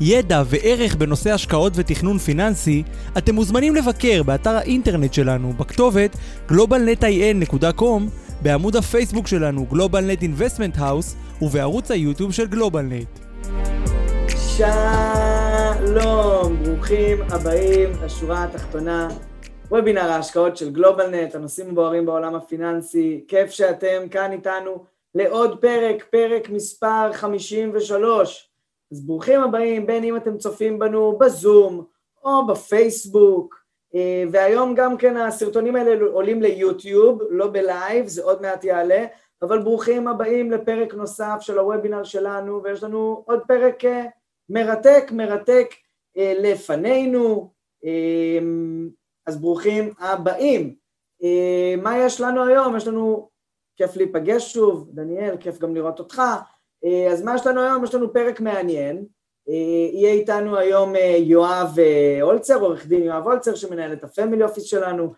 ידע וערך בנושא השקעות ותכנון פיננסי, אתם מוזמנים לבקר באתר האינטרנט שלנו בכתובת globalnetin.com, בעמוד הפייסבוק שלנו GlobalNet Investment House ובערוץ היוטיוב של GlobalNet. שלום, ברוכים הבאים לשורה התחתונה, וובינר ההשקעות של גלובלנט, הנושאים הבוערים בעולם הפיננסי, כיף שאתם כאן איתנו לעוד פרק, פרק מספר 53. אז ברוכים הבאים, בין אם אתם צופים בנו בזום או בפייסבוק, אה, והיום גם כן הסרטונים האלה עולים ליוטיוב, לא בלייב, זה עוד מעט יעלה, אבל ברוכים הבאים לפרק נוסף של הוובינר שלנו, ויש לנו עוד פרק אה, מרתק, מרתק אה, לפנינו, אז ברוכים הבאים. מה יש לנו היום? יש לנו, כיף להיפגש שוב, דניאל, כיף גם לראות אותך. אה, אז מה יש לנו היום? יש לנו פרק מעניין. אה, יהיה איתנו היום אה, יואב הולצר, עורך דין יואב הולצר, שמנהל את הפמילי אופיס שלנו,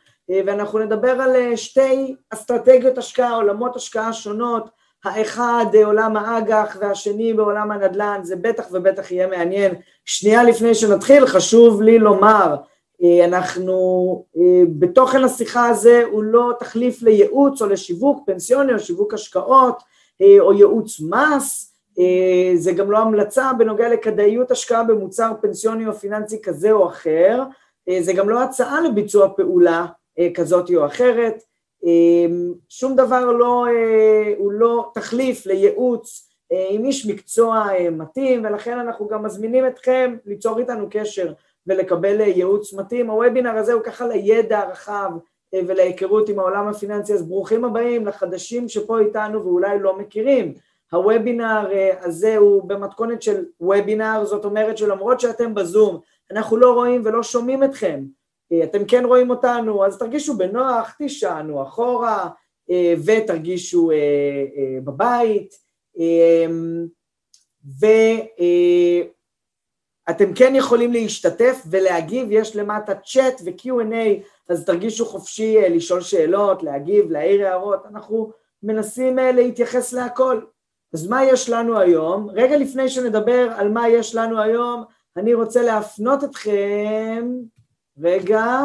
ואנחנו נדבר על שתי אסטרטגיות השקעה, עולמות השקעה שונות, האחד עולם האג"ח והשני בעולם הנדל"ן, זה בטח ובטח יהיה מעניין. שנייה לפני שנתחיל, חשוב לי לומר, אנחנו, בתוכן השיחה הזה הוא לא תחליף לייעוץ או לשיווק פנסיוני או שיווק השקעות, או ייעוץ מס, אה, זה גם לא המלצה בנוגע לכדאיות השקעה במוצר פנסיוני או פיננסי כזה או אחר, אה, זה גם לא הצעה לביצוע פעולה כזאת או אחרת, שום דבר לא, הוא לא תחליף לייעוץ עם איש מקצוע מתאים ולכן אנחנו גם מזמינים אתכם ליצור איתנו קשר ולקבל ייעוץ מתאים. הוובינר הזה הוא ככה לידע הרחב אה, ולהיכרות עם העולם הפיננסי, אז ברוכים הבאים לחדשים שפה איתנו ואולי לא מכירים. הוובינר אה, הזה הוא במתכונת של וובינר, זאת אומרת שלמרות שאתם בזום, אנחנו לא רואים ולא שומעים אתכם, אה, אתם כן רואים אותנו, אז תרגישו בנוח, תישענו אחורה ותרגישו בבית, ואתם כן יכולים להשתתף ולהגיב, יש למטה צ'אט ו-Q&A אז תרגישו חופשי אה, לשאול שאלות, להגיב, להעיר הערות, אנחנו מנסים אה, להתייחס להכל. אז מה יש לנו היום? רגע לפני שנדבר על מה יש לנו היום, אני רוצה להפנות אתכם, רגע,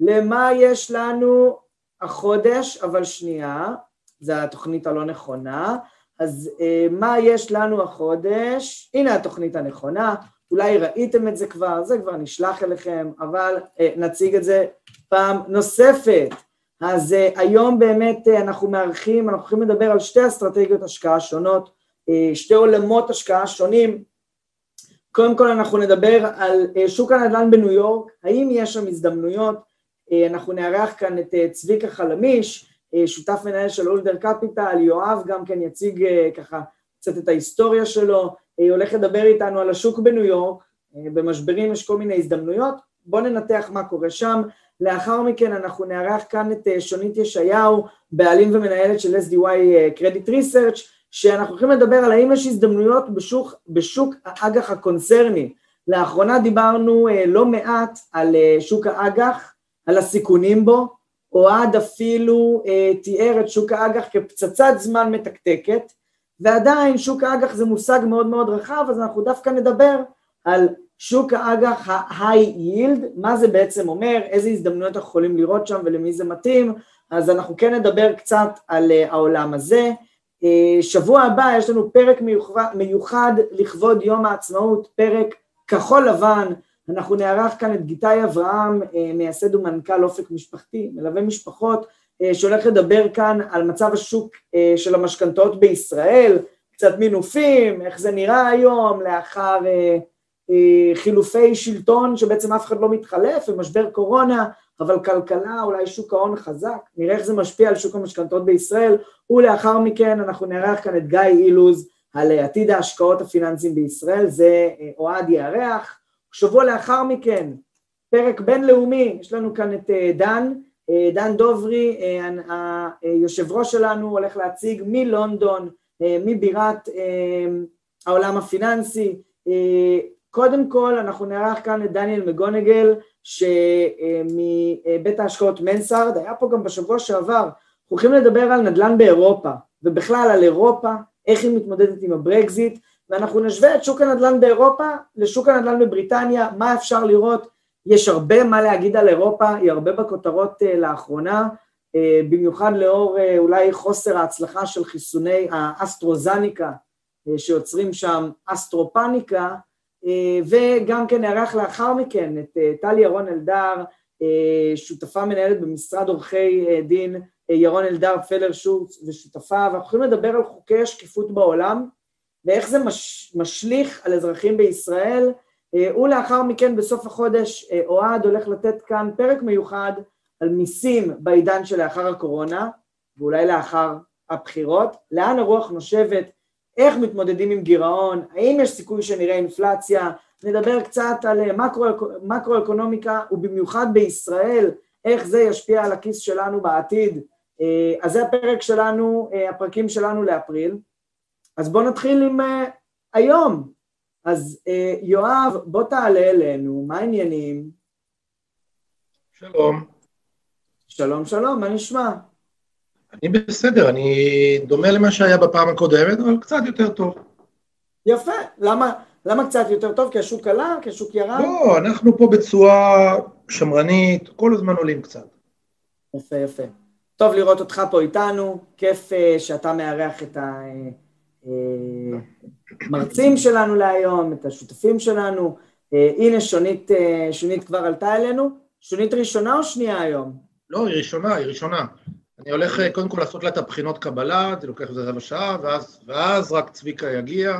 למה יש לנו החודש, אבל שנייה, זו התוכנית הלא נכונה, אז אה, מה יש לנו החודש? הנה התוכנית הנכונה, אולי ראיתם את זה כבר, זה כבר נשלח אליכם, אבל אה, נציג את זה פעם נוספת. אז uh, היום באמת uh, אנחנו מארחים, אנחנו הולכים לדבר על שתי אסטרטגיות השקעה שונות, uh, שתי עולמות השקעה שונים. קודם כל אנחנו נדבר על uh, שוק הנדל"ן בניו יורק, האם יש שם הזדמנויות, uh, אנחנו נארח כאן את uh, צביקה חלמיש, uh, שותף מנהל של אולדר קפיטל, יואב גם כן יציג uh, ככה קצת את ההיסטוריה שלו, הולך לדבר איתנו על השוק בניו יורק, uh, במשברים יש כל מיני הזדמנויות, בואו ננתח מה קורה שם, לאחר מכן אנחנו נארח כאן את אה, שונית ישעיהו, בעלים ומנהלת של SDY אה, Credit Research, שאנחנו הולכים לדבר על האם יש הזדמנויות בשוק, בשוק האג"ח הקונצרני. לאחרונה דיברנו אה, לא מעט על שוק האג"ח, על הסיכונים בו, אוהד אפילו תיאר את שוק האג"ח כפצצת זמן מתקתקת, ועדיין שוק האג"ח זה מושג מאוד מאוד רחב, אז אנחנו דווקא נדבר על שוק האג"ח ה-high yield, מה זה בעצם אומר, איזה הזדמנויות אנחנו יכולים לראות שם ולמי זה מתאים, אז אנחנו כן נדבר קצת על uh, העולם הזה. Uh, שבוע הבא יש לנו פרק מיוחד, מיוחד לכבוד יום העצמאות, פרק כחול לבן, אנחנו נערך כאן את גיתי אברהם, uh, מייסד ומנכ"ל אופק משפחתי, מלווה משפחות, שהולך לדבר כאן על מצב השוק uh, של המשכנתאות בישראל, קצת מינופים, איך זה נראה היום לאחר אה, חילופי שלטון שבעצם אף אחד לא מתחלף ומשבר קורונה, אבל כלכלה, אולי שוק ההון חזק, נראה איך זה משפיע על שוק המשכנתות בישראל, ולאחר מכן אנחנו נארח כאן את גיא אילוז על עתיד ההשקעות הפיננסיים בישראל, זה אה, אוהד יארח. שבוע לאחר מכן פרק בינלאומי, יש לנו כאן את דן, דן דוברי, היושב ראש שלנו הולך להציג מלונדון, מבירת העולם הפיננסי. קודם כל אנחנו נארח כאן את דניאל מגונגל שמבית ההשקעות מנסארד, היה פה גם בשבוע שעבר, אנחנו הולכים לדבר על נדל"ן באירופה ובכלל על אירופה, איך היא מתמודדת עם הברקזיט ואנחנו נשווה את שוק הנדל"ן באירופה לשוק הנדל"ן בבריטניה, מה אפשר לראות, יש הרבה מה להגיד על אירופה, היא הרבה בכותרות לאחרונה, במיוחד לאור אולי חוסר ההצלחה של חיסוני האסטרוזניקה שיוצרים שם אסטרופניקה, וגם כן נערך לאחר מכן את טלי ירון אלדר, שותפה מנהלת במשרד עורכי דין ירון אלדר פלר שורץ ושותפה, ואנחנו יכולים לדבר על חוקי השקיפות בעולם ואיך זה מש, משליך על אזרחים בישראל, ולאחר מכן בסוף החודש אוהד הולך לתת כאן פרק מיוחד על מיסים בעידן שלאחר הקורונה, ואולי לאחר הבחירות, לאן הרוח נושבת, איך מתמודדים עם גירעון, האם יש סיכוי שנראה אינפלציה, נדבר קצת על מקרו, מקרו-אקונומיקה ובמיוחד בישראל, איך זה ישפיע על הכיס שלנו בעתיד. אז זה הפרק שלנו, הפרקים שלנו לאפריל. אז בואו נתחיל עם היום. אז uh, יואב, בוא תעלה אלינו, מה העניינים? שלום. שלום, שלום, מה נשמע? אני בסדר, אני דומה למה שהיה בפעם הקודמת, אבל קצת יותר טוב. יפה, למה, למה קצת יותר טוב? כי השוק עלה? כי השוק ירד? לא, אנחנו פה בצורה שמרנית, כל הזמן עולים קצת. יפה, יפה. טוב לראות אותך פה איתנו, כיף uh, שאתה מארח את המרצים שלנו להיום, את השותפים שלנו. Uh, הנה שונית, uh, שונית כבר עלתה אלינו. שונית ראשונה או שנייה היום? לא, היא ראשונה, היא ראשונה. אני הולך קודם כל לעשות לה את הבחינות קבלה, זה לוקח איזה רבע שעה, ואז, ואז רק צביקה יגיע.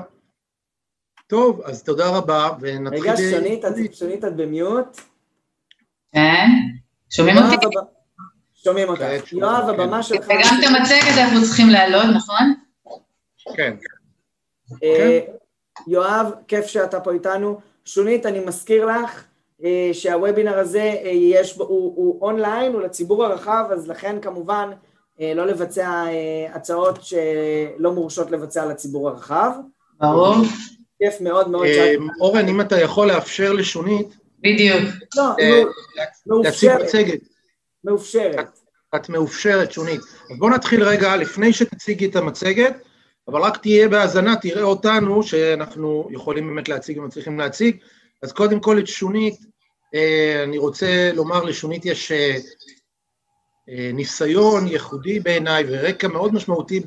טוב, אז תודה רבה, ונתחיל... רגע, שונית, את, שונית, את במיוט. כן, שומעים אותי? שומעים אותך. יואב, הבמה שלך... וגם את המצגת אנחנו צריכים להעלות, נכון? כן. יואב, כיף שאתה פה איתנו. שונית, אני מזכיר לך שהוובינר הזה יש, הוא, הוא אונליין, הוא לציבור הרחב, אז לכן כמובן לא לבצע הצעות שלא מורשות לבצע לציבור הרחב. ברור. כיף מאוד מאוד. אורן, אם אתה יכול לאפשר לשונית... בדיוק. לא, להציג מצגת. מאופשרת. את מאופשרת, שונית. אז בואו נתחיל רגע, לפני שתציגי את המצגת, אבל רק תהיה בהאזנה, תראה אותנו, שאנחנו יכולים באמת להציג ומצליחים להציג. אז קודם כל את שונית, אני רוצה לומר לשונית יש ניסיון ייחודי בעיניי ורקע מאוד משמעותי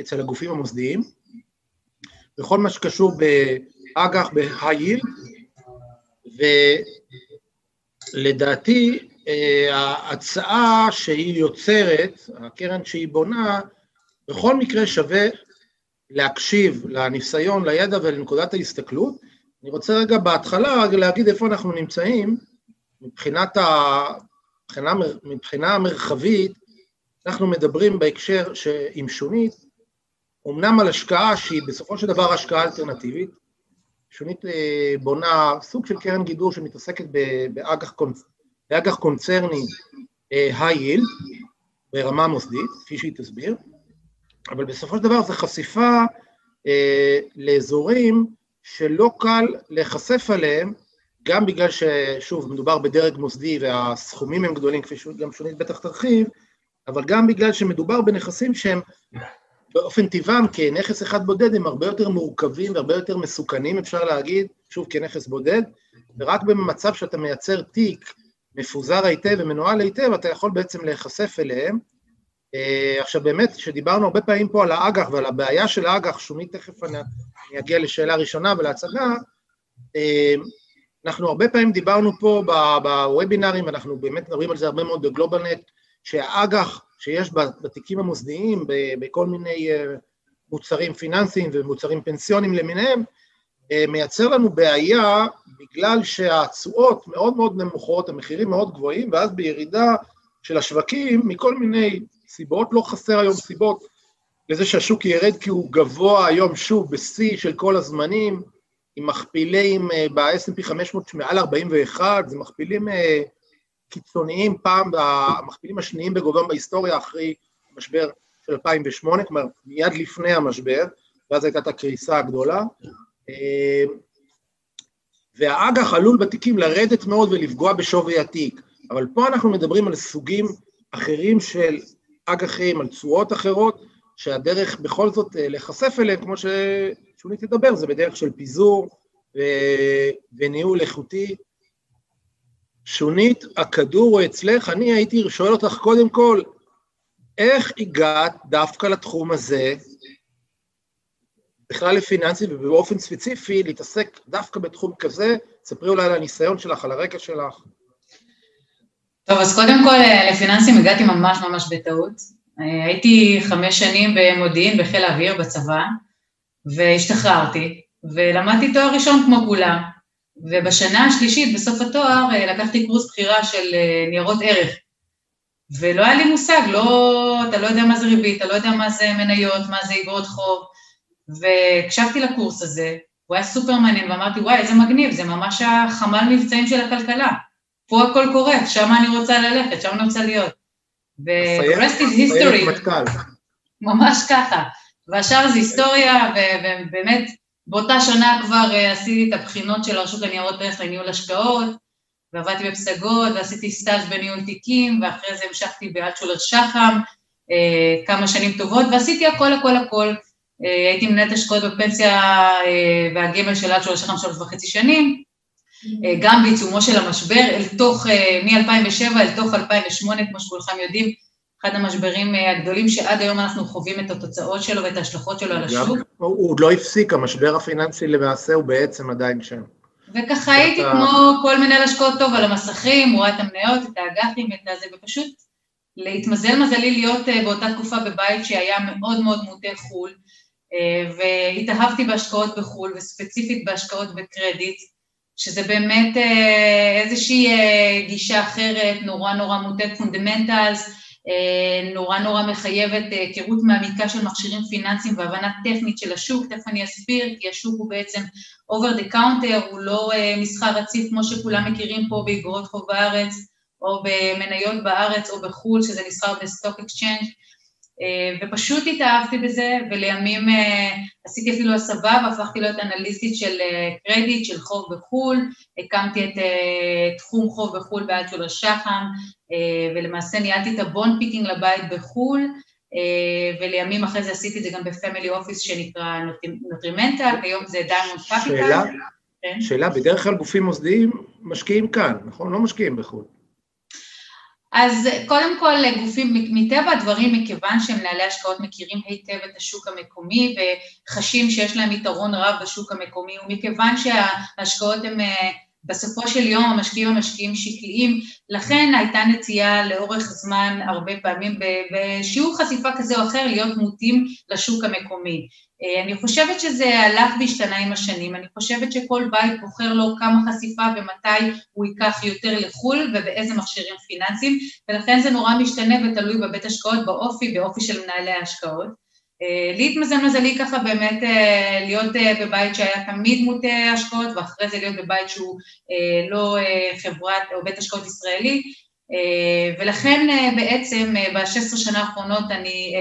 אצל הגופים המוסדיים, בכל מה שקשור באג"ח, yield, ולדעתי ההצעה שהיא יוצרת, הקרן שהיא בונה, בכל מקרה שווה להקשיב לניסיון, לידע ולנקודת ההסתכלות. אני רוצה רגע בהתחלה להגיד איפה אנחנו נמצאים, מבחינת ה... מבחינה, מבחינה המרחבית, אנחנו מדברים בהקשר עם שונית, אמנם על השקעה שהיא בסופו של דבר השקעה אלטרנטיבית, שונית בונה סוג של קרן גידור שמתעסקת באג"ח קונצ... באג"ח קונצרני high yield, ברמה מוסדית, כפי שהיא תסביר, אבל בסופו של דבר זו חשיפה אה, לאזורים שלא קל להיחשף עליהם, גם בגלל ששוב, מדובר בדרג מוסדי והסכומים הם גדולים, כפי שגם שונית בטח תרחיב, אבל גם בגלל שמדובר בנכסים שהם באופן טבעם כנכס אחד בודד, הם הרבה יותר מורכבים והרבה יותר מסוכנים, אפשר להגיד, שוב, כנכס בודד, ורק במצב שאתה מייצר תיק מפוזר היטב ומנוהל היטב, אתה יכול בעצם להיחשף אליהם. עכשיו באמת, כשדיברנו הרבה פעמים פה על האג"ח ועל הבעיה של האג"ח, שומית תכף אני, אני אגיע לשאלה ראשונה ולהצגה, אנחנו הרבה פעמים דיברנו פה בוובינרים, אנחנו באמת מדברים על זה הרבה מאוד בגלובלנט, שהאג"ח שיש בתיקים המוסדיים, בכל מיני מוצרים פיננסיים ומוצרים פנסיונים למיניהם, מייצר לנו בעיה בגלל שהתשואות מאוד מאוד נמוכות, המחירים מאוד גבוהים, ואז בירידה של השווקים, מכל מיני סיבות, לא חסר היום סיבות לזה שהשוק ירד כי הוא גבוה היום שוב בשיא של כל הזמנים, עם מכפילים אה, ב-S&P 500 מעל 41, זה מכפילים אה, קיצוניים, פעם המכפילים השניים בגובהם בהיסטוריה אחרי המשבר של 2008, כלומר מיד לפני המשבר, ואז הייתה את הקריסה הגדולה. אה, והאג"ח עלול בתיקים לרדת מאוד ולפגוע בשווי התיק, אבל פה אנחנו מדברים על סוגים אחרים של אג"חים, על תשואות אחרות, שהדרך בכל זאת להיחשף אליהם, כמו ששונית תדבר, זה בדרך של פיזור ו... וניהול איכותי. שונית, הכדור הוא אצלך, אני הייתי שואל אותך קודם כל, איך הגעת דווקא לתחום הזה, בכלל לפיננסי ובאופן ספציפי, להתעסק דווקא בתחום כזה? ספרי אולי על הניסיון שלך, על הרקע שלך. טוב, אז קודם כל לפיננסים הגעתי ממש ממש בטעות. הייתי חמש שנים במודיעין בחיל האוויר בצבא, והשתחררתי, ולמדתי תואר ראשון כמו כולם. ובשנה השלישית, בסוף התואר, לקחתי קורס בחירה של ניירות ערך. ולא היה לי מושג, לא, אתה לא יודע מה זה ריבית, אתה לא יודע מה זה מניות, מה זה אגרות חוב. והקשבתי לקורס הזה, הוא היה סופר מעניין, ואמרתי, וואי, איזה מגניב, זה ממש החמ"ל מבצעים של הכלכלה. פה הכל קורה, שם אני רוצה ללכת, שם אני רוצה להיות. ו-rest is history. ממש ככה. והשאר זה היסטוריה, ובאמת, באותה שנה כבר עשיתי את הבחינות של הרשות לניירות ערך לניהול השקעות, ועבדתי בפסגות, ועשיתי סטאז' בניהול תיקים, ואחרי זה המשכתי באלטשולר שחם כמה שנים טובות, ועשיתי הכל, הכל, הכל. הייתי מנהלת השקעות בפנסיה והגמל של אלטשולר שחם שלוש וחצי שנים, גם בעיצומו של המשבר, אל תוך, מ-2007 אל תוך 2008, כמו שכולכם יודעים, אחד המשברים הגדולים שעד היום אנחנו חווים את התוצאות שלו ואת ההשלכות שלו על השוק. הוא עוד לא הפסיק, המשבר הפיננסי למעשה הוא בעצם עדיין שם. וככה הייתי כמו כל מנהל השקעות טוב על המסכים, רואה את המניות, את האג"חים, את הזה, ופשוט להתמזל מזלי להיות באותה תקופה בבית שהיה מאוד מאוד מוטה חו"ל, והתאהבתי בהשקעות בחו"ל, וספציפית בהשקעות בקרדיט, שזה באמת איזושהי גישה אחרת, נורא נורא מוטט fundamentals, נורא נורא מחייבת היכרות מעמיקה של מכשירים פיננסיים והבנה טכנית של השוק, תכף אני אסביר, כי השוק הוא בעצם over the counter, הוא לא מסחר רציף כמו שכולם מכירים פה באגרות חוב בארץ, או במניות בארץ או בחו"ל, שזה נסחר ב stock exchange, ופשוט התאהבתי בזה, ולימים עשיתי אפילו הסבה והפכתי להיות אנליסטית של קרדיט, של חוב בחו"ל, הקמתי את תחום חוב בחו"ל באלטשולר שחם, ולמעשה ניהלתי את ה bond picking לבית בחו"ל, ולימים אחרי זה עשיתי את זה גם ב family office שנקרא נוטרימנטל, היום זה דיימונד קפיטל. שאלה, שאלה, בדרך כלל גופים מוסדיים משקיעים כאן, נכון? לא משקיעים בחו"ל. אז קודם כל גופים, מטבע הדברים, מכיוון שמנהלי השקעות מכירים היטב את השוק המקומי וחשים שיש להם יתרון רב בשוק המקומי, ומכיוון שההשקעות הן בסופו של יום המשקיעים המשקיעים שקליים, לכן הייתה נטייה לאורך זמן, הרבה פעמים בשיעור חשיפה כזה או אחר, להיות מוטים לשוק המקומי. אני חושבת שזה הלך והשתנה עם השנים, אני חושבת שכל בית בוחר לו כמה חשיפה ומתי הוא ייקח יותר לחו"ל ובאיזה מכשירים פיננסיים, ולכן זה נורא משתנה ותלוי בבית השקעות, באופי, באופי של מנהלי ההשקעות. לי התמזל מזלי ככה באמת להיות בבית שהיה תמיד מוטה השקעות, ואחרי זה להיות בבית שהוא לא חברת או בית השקעות ישראלי, ולכן בעצם ב-16 שנה האחרונות אני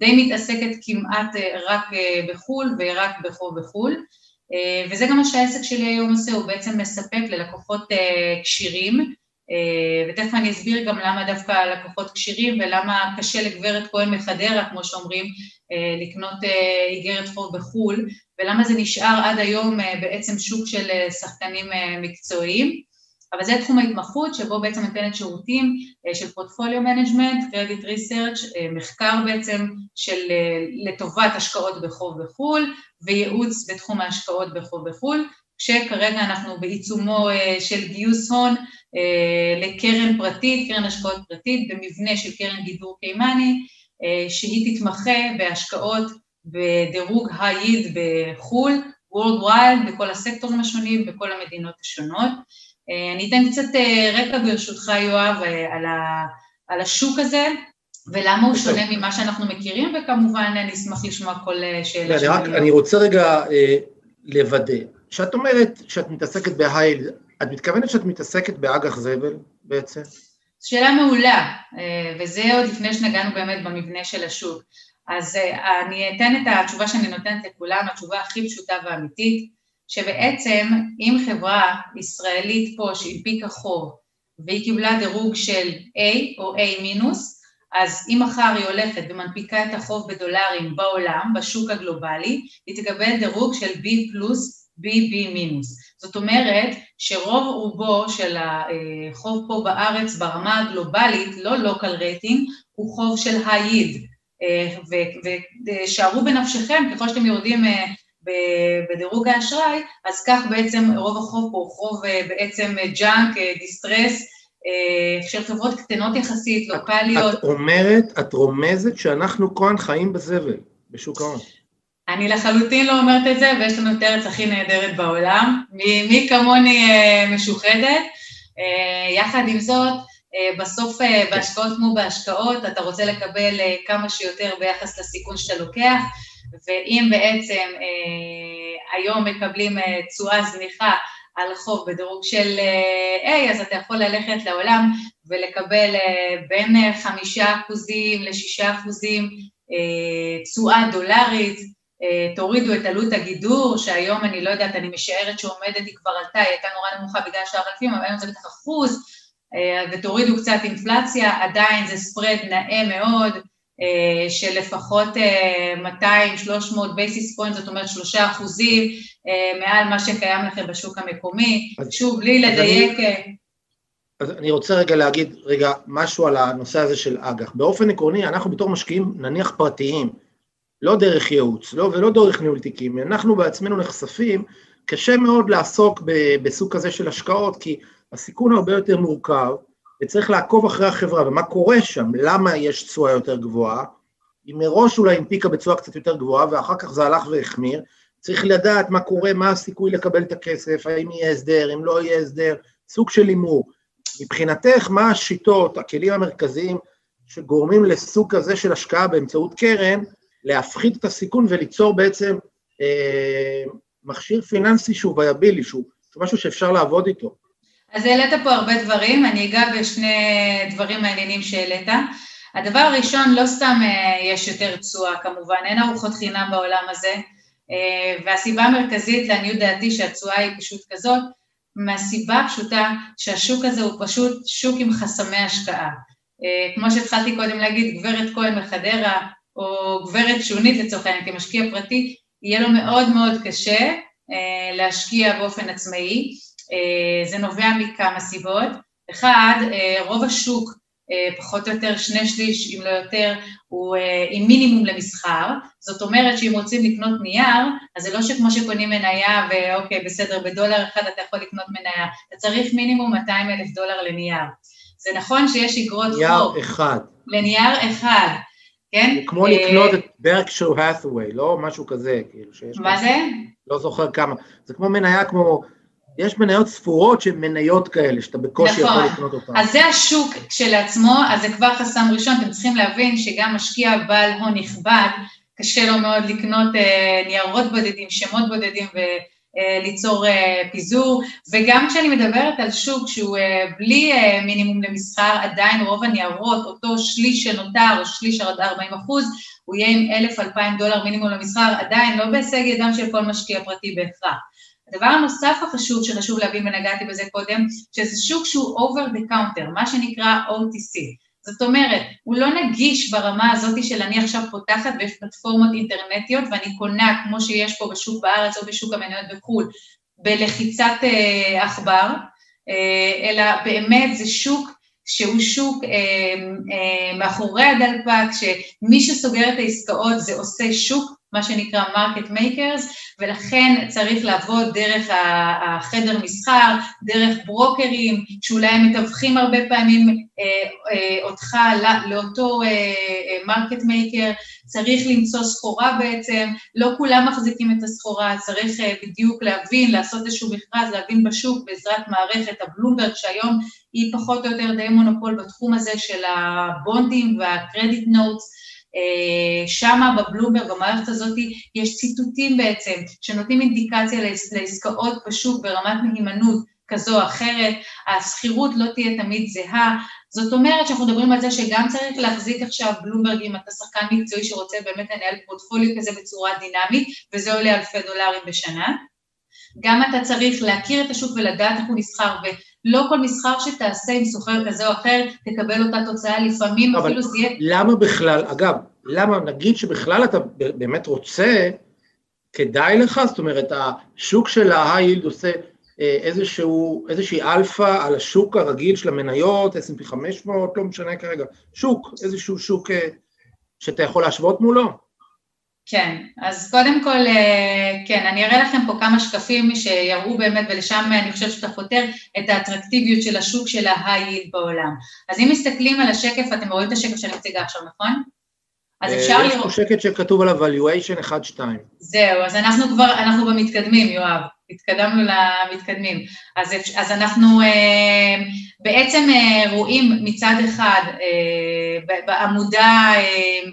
די מתעסקת כמעט רק בחו"ל ורק בחוב בחו"ל, וזה גם מה שהעסק שלי היום עושה, הוא בעצם מספק ללקוחות כשירים, ותכף אני אסביר גם למה דווקא לקוחות כשירים ולמה קשה לגברת כהן מחדרה, כמו שאומרים, לקנות איגרת חוב בחו"ל, ולמה זה נשאר עד היום בעצם שוק של שחקנים מקצועיים. אבל זה תחום ההתמחות שבו בעצם נותנת שירותים של portfolio management, credit research, מחקר בעצם של לטובת השקעות בחוב בחו"ל, וייעוץ בתחום ההשקעות בחוב בחו"ל, כשכרגע אנחנו בעיצומו של גיוס הון לקרן פרטית, קרן השקעות פרטית, במבנה של קרן גידור קיימני, שהיא תתמחה בהשקעות בדירוג ה-yield בחו"ל, Worldwide, בכל הסקטורים השונים, בכל המדינות השונות. אני אתן קצת רקע ברשותך, יואב, על, ה, על השוק הזה, ולמה הוא שונה ממה שאנחנו מכירים, וכמובן אני אשמח לשמוע כל שאלה. אני, רק, אני רוצה רגע אה, לוודא כשאת אומרת שאת מתעסקת בהייל, את מתכוונת שאת מתעסקת באג"ח זבל בעצם? שאלה מעולה, אה, וזה עוד לפני שנגענו באמת במבנה של השוק. אז אה, אני אתן את התשובה שאני נותנת לכולם, התשובה הכי פשוטה ואמיתית, שבעצם אם חברה ישראלית פה שהנפיקה חוב והיא קיבלה דירוג של A או A מינוס, אז אם מחר היא הולכת ומנפיקה את החוב בדולרים בעולם, בשוק הגלובלי, היא תקבל דירוג של B פלוס BB מינוס. זאת אומרת שרוב רובו של החוב פה בארץ ברמה הגלובלית, לא local rating, הוא חוב של yield. ושערו בנפשכם, ככל שאתם יורדים אה, בדירוג האשראי, אז כך בעצם רוב החוב פה הוא חוב אה, בעצם junk, distress, אה, של חברות קטנות יחסית, לוקאליות. את אומרת, את רומזת שאנחנו כהן חיים בזבל, בשוק ההון. אני לחלוטין לא אומרת את זה, ויש לנו את ארץ הכי נהדרת בעולם, מי, מי כמוני אה, משוחדת. אה, יחד עם זאת, בסוף בהשקעות כמו בהשקעות, אתה רוצה לקבל כמה שיותר ביחס לסיכון שאתה לוקח, ואם בעצם היום מקבלים תשואה זניחה על חוב בדירוג של A, אז אתה יכול ללכת לעולם ולקבל בין חמישה אחוזים לשישה אחוזים תשואה דולרית, תורידו את עלות הגידור, שהיום אני לא יודעת, אני משערת שעומדת, היא כבר עלתה, היא הייתה נורא נמוכה בגלל שער הכלים, אבל היום זה בטח אחוז, ותורידו קצת אינפלציה, עדיין זה ספרד נאה מאוד, אה, של לפחות 200-300 basis point, זאת אומרת שלושה אחוזים אה, מעל מה שקיים לכם בשוק המקומי. אז, שוב, בלי לדייק... אני, אה, אז אני רוצה רגע להגיד רגע משהו על הנושא הזה של אג"ח. באופן עקרוני, אנחנו בתור משקיעים, נניח פרטיים, לא דרך ייעוץ, לא, ולא דרך ניהול תיקים, אנחנו בעצמנו נחשפים, קשה מאוד לעסוק בסוג כזה של השקעות, כי הסיכון הרבה יותר מורכב, וצריך לעקוב אחרי החברה ומה קורה שם, למה יש תשואה יותר גבוהה, היא מראש אולי הנפיקה בתשואה קצת יותר גבוהה ואחר כך זה הלך והחמיר, צריך לדעת מה קורה, מה הסיכוי לקבל את הכסף, האם יהיה הסדר, אם לא יהיה הסדר, סוג של הימור. מבחינתך, מה השיטות, הכלים המרכזיים שגורמים לסוג כזה של השקעה באמצעות קרן, להפחית את הסיכון וליצור בעצם אה, מכשיר פיננסי שהוא viable, שהוא משהו שאפשר לעבוד איתו. אז העלית פה הרבה דברים, אני אגע בשני דברים מעניינים שהעלית. הדבר הראשון, לא סתם אה, יש יותר תשואה כמובן, אין ארוחות חינם בעולם הזה, אה, והסיבה המרכזית לעניות דעתי שהתשואה היא פשוט כזאת, מהסיבה הפשוטה שהשוק הזה הוא פשוט שוק עם חסמי השקעה. אה, כמו שהתחלתי קודם להגיד, גברת כהן מחדרה, או גברת שונית לצורך העניין כמשקיע פרטי, יהיה לו מאוד מאוד קשה להשקיע באופן עצמאי. אה, זה נובע מכמה סיבות. אחד, אה, רוב השוק, אה, פחות או יותר שני שליש, אם לא יותר, הוא עם מינימום למסחר, זאת אומרת שאם רוצים לקנות נייר, אז זה לא שכמו שקונים מניה ואוקיי, בסדר, בדולר אחד אתה יכול לקנות מניה, אתה צריך מינימום 200 אלף דולר לנייר. זה נכון שיש אגרות חוב. נייר אחד. לנייר אחד, כן? זה כמו לקנות את ברקשו האת'ווי, לא משהו כזה, כאילו שיש... מה זה? לא זוכר כמה. זה כמו מניה כמו... יש מניות ספורות שהן מניות כאלה, שאתה בקושי נכון. יכול לקנות אותן. אז זה השוק כשלעצמו, אז זה כבר חסם ראשון, אתם צריכים להבין שגם משקיע בעל הון נכבד, קשה לו מאוד לקנות אה, ניירות בודדים, שמות בודדים וליצור אה, אה, פיזור, וגם כשאני מדברת על שוק שהוא אה, בלי אה, מינימום למסחר, עדיין רוב הניירות, אותו שליש שנותר, או שליש עד 40 אחוז, הוא יהיה עם 1,000-2,000 דולר מינימום למסחר, עדיין לא בהישג ידם של כל משקיע פרטי בהכרח. הדבר הנוסף החשוב שחשוב להבין, ונגעתי בזה קודם, שזה שוק שהוא over the counter, מה שנקרא OTC. זאת אומרת, הוא לא נגיש ברמה הזאת של אני עכשיו פותחת ויש פלטפורמות אינטרנטיות ואני קונה, כמו שיש פה בשוק בארץ או בשוק המניות בחו"ל, בלחיצת אה, עכבר, אה, אלא באמת זה שוק שהוא שוק אה, אה, מאחורי הדלפק, שמי שסוגר את העסקאות זה עושה שוק מה שנקרא market makers, ולכן צריך לעבוד דרך החדר מסחר, דרך ברוקרים, שאולי הם מתווכים הרבה פעמים אה, אה, אותך לאותו market אה, maker, צריך למצוא סחורה בעצם, לא כולם מחזיקים את הסחורה, צריך בדיוק להבין, לעשות איזשהו מכרז, להבין בשוק בעזרת מערכת הבלומברג, שהיום היא פחות או יותר די מונופול בתחום הזה של הבונדים והקרדיט נוטס, שמה בבלומברג, במערכת הזאת, יש ציטוטים בעצם, שנותנים אינדיקציה לעסקאות בשוק ברמת מהימנות כזו או אחרת, השכירות לא תהיה תמיד זהה, זאת אומרת שאנחנו מדברים על זה שגם צריך להחזיק עכשיו בלומברג אם אתה שחקן מקצועי שרוצה באמת לנהל פורטפוליו כזה בצורה דינמית, וזה עולה אלפי דולרים בשנה. גם אתה צריך להכיר את השוק ולדעת איך הוא נסחר, ולא כל מסחר שתעשה עם סוחר כזה או אחר תקבל אותה תוצאה, לפעמים אפילו זה יהיה... למה בכלל, אגב, למה נגיד שבכלל אתה באמת רוצה, כדאי לך, זאת אומרת, השוק של ה-high עושה אה, איזשהו, איזושהי אלפא על השוק הרגיל של המניות, S&P 500, לא משנה כרגע, שוק, איזשהו שוק אה, שאתה יכול להשוות מולו? כן, אז קודם כל, אה, כן, אני אראה לכם פה כמה שקפים שיראו באמת, ולשם אני חושבת שאתה פותר את האטרקטיביות של השוק של ה-high בעולם. אז אם מסתכלים על השקף, אתם רואים את השקף שאני מציגה עכשיו, נכון? אז אפשר לראות... יש פה שקט שכתוב עליו valuation 1-2. זהו, אז אנחנו כבר, אנחנו במתקדמים, יואב. התקדמנו למתקדמים. אז, אז אנחנו אה, בעצם אה, רואים מצד אחד אה, בעמודה אה,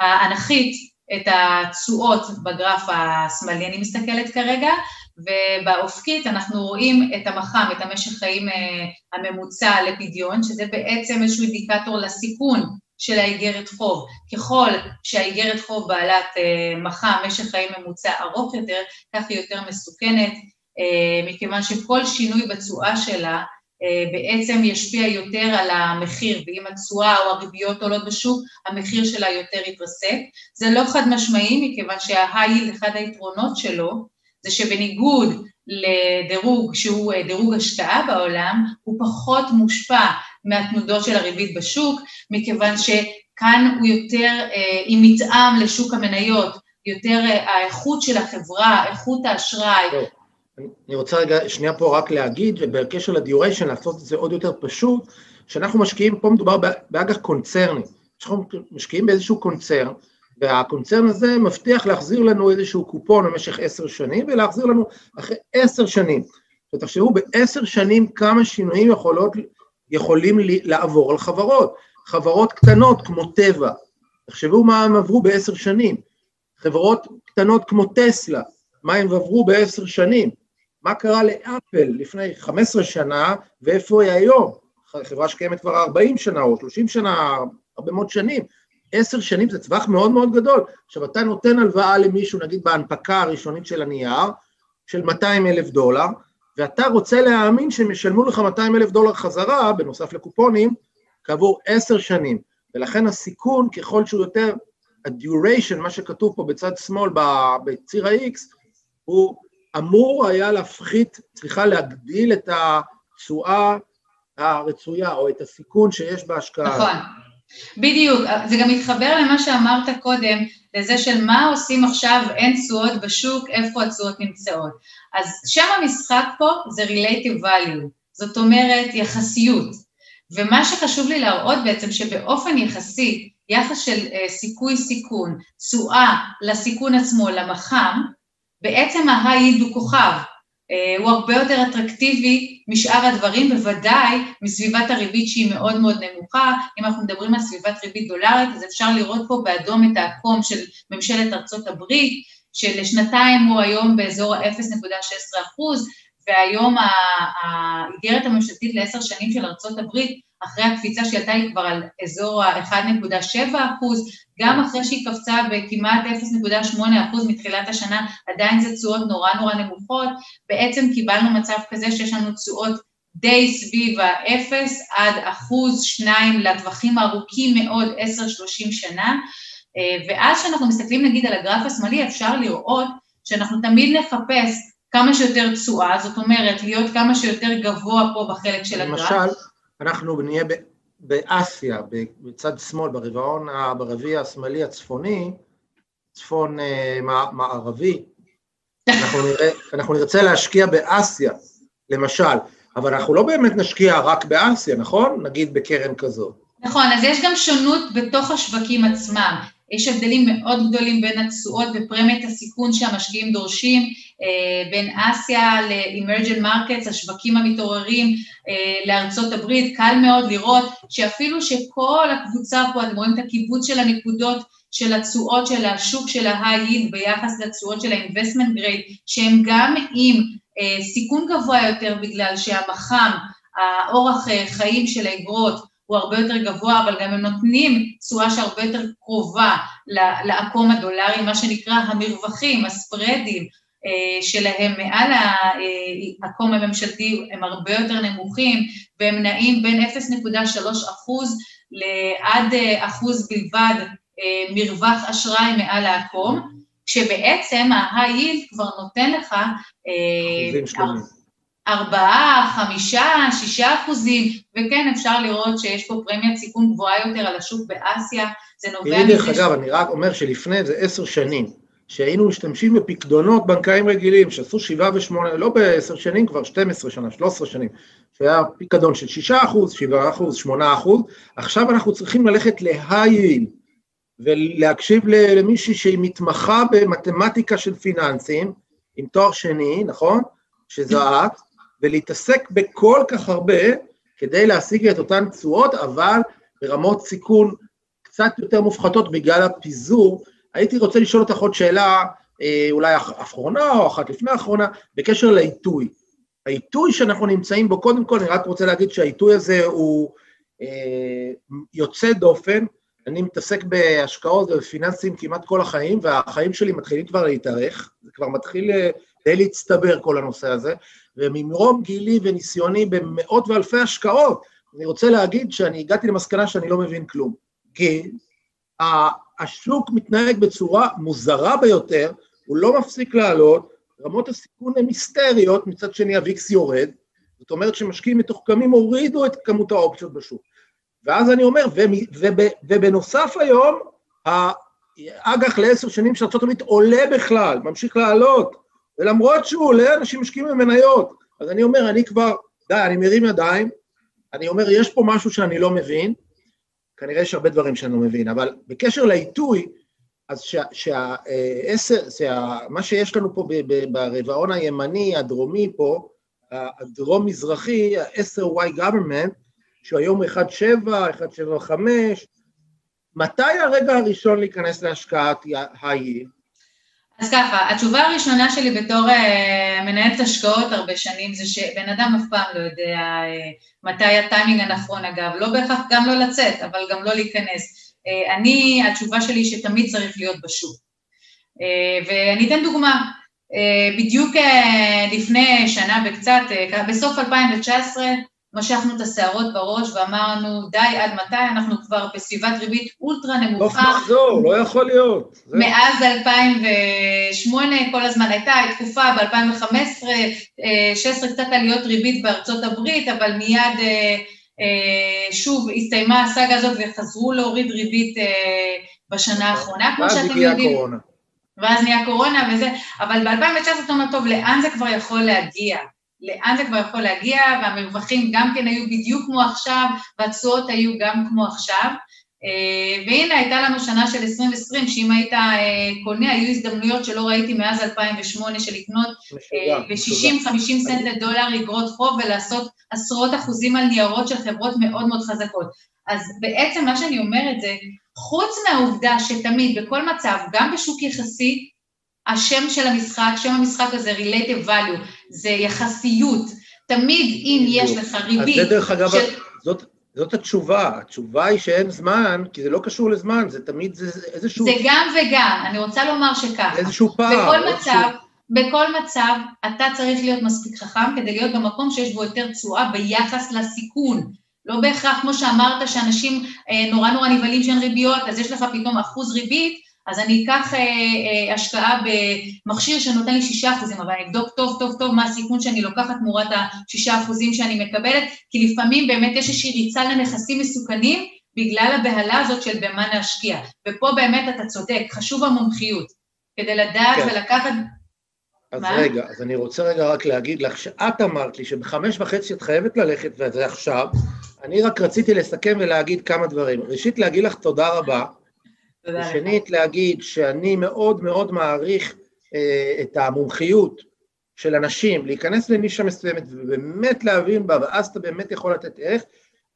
האנכית את התשואות בגרף השמאלי, אני מסתכלת כרגע, ובאופקית אנחנו רואים את המח"מ, את המשך חיים אה, הממוצע לפדיון, שזה בעצם איזשהו אינדיקטור לסיכון של האיגרת חוב. ככל שהאיגרת חוב בעלת אה, מחה, משך חיים ממוצע ארוך יותר, כך היא יותר מסוכנת, אה, מכיוון שכל שינוי בתשואה שלה בעצם ישפיע יותר על המחיר, ואם התשואה או הריביות עולות בשוק, המחיר שלה יותר יתרסק. זה לא חד משמעי, מכיוון שההייל, אחד היתרונות שלו, זה שבניגוד לדירוג שהוא דירוג השקעה בעולם, הוא פחות מושפע מהתנודות של הריבית בשוק, מכיוון שכאן הוא יותר אה, עם מתאם לשוק המניות, יותר אה, האיכות של החברה, איכות האשראי. אני רוצה רגע שנייה פה רק להגיד, ובקשר לדיוריישן לעשות את זה עוד יותר פשוט, שאנחנו משקיעים, פה מדובר באג"ח קונצרני, אנחנו משקיעים באיזשהו קונצרן, והקונצרן הזה מבטיח להחזיר לנו איזשהו קופון במשך עשר שנים, ולהחזיר לנו אחרי עשר שנים. ותחשבו בעשר שנים כמה שינויים יכולות יכולים לעבור על חברות. חברות קטנות כמו טבע, תחשבו מה הם עברו בעשר שנים. חברות קטנות כמו טסלה, מה הם עברו בעשר שנים. מה קרה לאפל לפני 15 שנה ואיפה היא היום? חברה שקיימת כבר 40 שנה או 30 שנה, הרבה מאוד שנים. עשר שנים זה טווח מאוד מאוד גדול. עכשיו, אתה נותן הלוואה למישהו, נגיד בהנפקה הראשונית של הנייר, של 200 אלף דולר, ואתה רוצה להאמין שהם ישלמו לך 200 אלף דולר חזרה, בנוסף לקופונים, כעבור עשר שנים. ולכן הסיכון, ככל שהוא יותר, ה-duration, מה שכתוב פה בצד שמאל בציר ה-X, הוא אמור היה להפחית, צריכה להגדיל את התשואה הרצויה, או את הסיכון שיש בהשקעה. נכון. בדיוק, זה גם מתחבר למה שאמרת קודם, לזה של מה עושים עכשיו, אין תשואות בשוק, איפה התשואות נמצאות. אז שם המשחק פה זה relative value, זאת אומרת יחסיות. ומה שחשוב לי להראות בעצם שבאופן יחסי, יחס של uh, סיכוי סיכון, תשואה לסיכון עצמו, למח"מ, בעצם ההייד הוא כוכב, אה, הוא הרבה יותר אטרקטיבי משאר הדברים, בוודאי מסביבת הריבית שהיא מאוד מאוד נמוכה. אם אנחנו מדברים על סביבת ריבית דולרית, אז אפשר לראות פה באדום את העקום של ממשלת ארצות הברית, שלשנתיים הוא היום באזור ה-0.16 אחוז, והיום האיגרת הממשלתית לעשר שנים של ארצות הברית, אחרי הקפיצה שעלתה היא כבר על אזור ה-1.7 אחוז, גם אחרי שהיא קפצה בכמעט 0.8 אחוז מתחילת השנה, עדיין זה תשואות נורא נורא נמוכות, בעצם קיבלנו מצב כזה שיש לנו תשואות די סביב האפס עד אחוז, שניים לטווחים הארוכים מאוד, 10-30 שנה, ואז כשאנחנו מסתכלים נגיד על הגרף השמאלי, אפשר לראות שאנחנו תמיד נחפש כמה שיותר תשואה, זאת אומרת, להיות כמה שיותר גבוה פה בחלק של הגרף. למשל, אנחנו נהיה באסיה, בצד שמאל, ברבעון, ברביע השמאלי הצפוני, צפון אה, מערבי, אנחנו, נראה, אנחנו נרצה להשקיע באסיה, למשל, אבל אנחנו לא באמת נשקיע רק באסיה, נכון? נגיד בקרן כזאת. נכון, אז יש גם שונות בתוך השווקים עצמם. יש הבדלים מאוד גדולים בין התשואות ופרמיית הסיכון שהמשקיעים דורשים, אה, בין אסיה ל-Emergent Markets, השווקים המתעוררים אה, לארצות הברית, קל מאוד לראות שאפילו שכל הקבוצה פה, אתם רואים את הקיבוץ של הנקודות של התשואות של השוק של yield ביחס לתשואות של ה-investment grade, שהם גם עם אה, סיכון גבוה יותר בגלל שהמח"מ, האורח חיים של האגרות הוא הרבה יותר גבוה, אבל גם הם נותנים תשואה שהרבה יותר קרובה לעקום הדולרי, מה שנקרא המרווחים, הספרדים אה, שלהם מעל העקום הממשלתי הם הרבה יותר נמוכים, והם נעים בין 0.3 אחוז לעד אחוז בלבד מרווח אשראי מעל העקום. כשבעצם ה-high כבר נותן לך אה, ארבעה, חמישה, שישה אחוזים, וכן אפשר לראות שיש פה פרמיית סיכון גבוהה יותר על השוק באסיה, זה נובע מזה... דרך אגב, אני רק אומר שלפני זה עשר שנים, שהיינו משתמשים בפקדונות בנקאים רגילים, שעשו שבעה ושמונה, לא בעשר שנים, כבר 12 שנה, 13 שנים, שהיה פיקדון של שישה אחוז, שבעה אחוז, שמונה אחוז, עכשיו אנחנו צריכים ללכת yield, ולהקשיב למישהי שהיא מתמחה במתמטיקה של פיננסים, עם תואר שני, נכון? שזו את, ולהתעסק בכל כך הרבה כדי להשיג את אותן תשואות, אבל ברמות סיכון קצת יותר מופחתות בגלל הפיזור. הייתי רוצה לשאול אותך עוד שאלה, אה, אולי אחרונה או אחת לפני האחרונה, בקשר לעיתוי. העיתוי שאנחנו נמצאים בו, קודם כל אני רק רוצה להגיד שהעיתוי הזה הוא אה, יוצא דופן, אני מתעסק בהשקעות ובפיננסים כמעט כל החיים, והחיים שלי מתחילים כבר להתארך, זה כבר מתחיל די להצטבר כל הנושא הזה, וממרום גילי וניסיוני במאות ואלפי השקעות, אני רוצה להגיד שאני הגעתי למסקנה שאני לא מבין כלום. כי השוק מתנהג בצורה מוזרה ביותר, הוא לא מפסיק לעלות, רמות הסיכון הן היסטריות, מצד שני הוויקס יורד, זאת אומרת שמשקיעים מתוחכמים הורידו את כמות האופציות בשוק. ואז אני אומר, ובנוסף היום, האג"ח לעשר שנים של ארה"ב עולה בכלל, ממשיך לעלות, ולמרות שהוא עולה, אנשים משקיעים במניות. אז אני אומר, אני כבר, די, אני מרים ידיים, אני אומר, יש פה משהו שאני לא מבין, כנראה יש הרבה דברים שאני לא מבין, אבל בקשר לעיתוי, אז שהעשר, שה, מה שיש לנו פה ברבעון הימני, הדרומי פה, הדרום-מזרחי, ה-10Y government, שהוא היום 1.7, 1.75, מתי הרגע הראשון להיכנס להשקעת היי? אז ככה, התשובה הראשונה שלי בתור uh, מנהלת השקעות הרבה שנים זה שבן אדם אף פעם לא יודע uh, מתי הטיימינג הנכון אגב, לא בהכרח גם לא לצאת, אבל גם לא להיכנס. Uh, אני, התשובה שלי שתמיד צריך להיות בשוק. Uh, ואני אתן דוגמה, uh, בדיוק uh, לפני שנה וקצת, uh, בסוף 2019, משכנו את השערות בראש ואמרנו, די, עד מתי אנחנו כבר בסביבת ריבית אולטרה נמוכה. לא מחזור, לא יכול להיות. מאז 2008 כל הזמן הייתה תקופה ב-2015, 16 קצת עליות ריבית בארצות הברית, אבל מיד אה, אה, שוב הסתיימה הסאגה הזאת וחזרו להוריד ריבית אה, בשנה האחרונה, כמו שאתם יודעים. ואז הגיעה הקורונה. ואז נהיה קורונה וזה, אבל ב-2019 אתה אומר, טוב, לאן זה כבר יכול להגיע? לאן זה כבר יכול להגיע, והמרווחים גם כן היו בדיוק כמו עכשיו, והתשואות היו גם כמו עכשיו. אה, והנה הייתה לנו שנה של 2020, שאם היית אה, קונה, היו הזדמנויות שלא ראיתי מאז 2008 של לקנות אה, ב-60-50 סנט לדולר אגרות חוב ולעשות עשרות אחוזים על ניירות של חברות מאוד מאוד חזקות. אז בעצם מה שאני אומרת זה, חוץ מהעובדה שתמיד, בכל מצב, גם בשוק יחסי, השם של המשחק, שם המשחק הזה Relative Value, זה יחסיות. תמיד אם יש לך ריבית... אז זה דרך אגב. זאת, זאת התשובה, התשובה היא שאין זמן, כי זה לא קשור לזמן, זה תמיד זה איזשהו... זה גם וגם, אני רוצה לומר שככה. איזשהו פער. בכל מצב, איזשהו... בכל מצב אתה צריך להיות מספיק חכם כדי להיות במקום שיש בו יותר תשואה ביחס לסיכון. לא בהכרח, כמו שאמרת, שאנשים אה, נורא נורא נבהלים שאין ריביות, אז יש לך פתאום אחוז ריבית, אז אני אקח אה, אה, השקעה במכשיר שנותן לי שישה אחוזים, אבל אני אבדוק טוב טוב טוב מה הסיכון שאני לוקחת תמורת השישה אחוזים שאני מקבלת, כי לפעמים באמת יש איזושהי ריצה לנכסים מסוכנים בגלל הבהלה הזאת של במה להשקיע. ופה באמת אתה צודק, חשוב המומחיות, כדי לדעת כן. ולקחת... אז מה? רגע, אז אני רוצה רגע רק להגיד לך שאת אמרת לי שבחמש וחצי את חייבת ללכת, וזה עכשיו, אני רק רציתי לסכם ולהגיד כמה דברים. ראשית, להגיד לך תודה רבה. ושנית, להגיד שאני מאוד מאוד מעריך אה, את המומחיות של אנשים, להיכנס לנישה מסוימת ובאמת להבין בה, ואז אתה באמת יכול לתת ערך.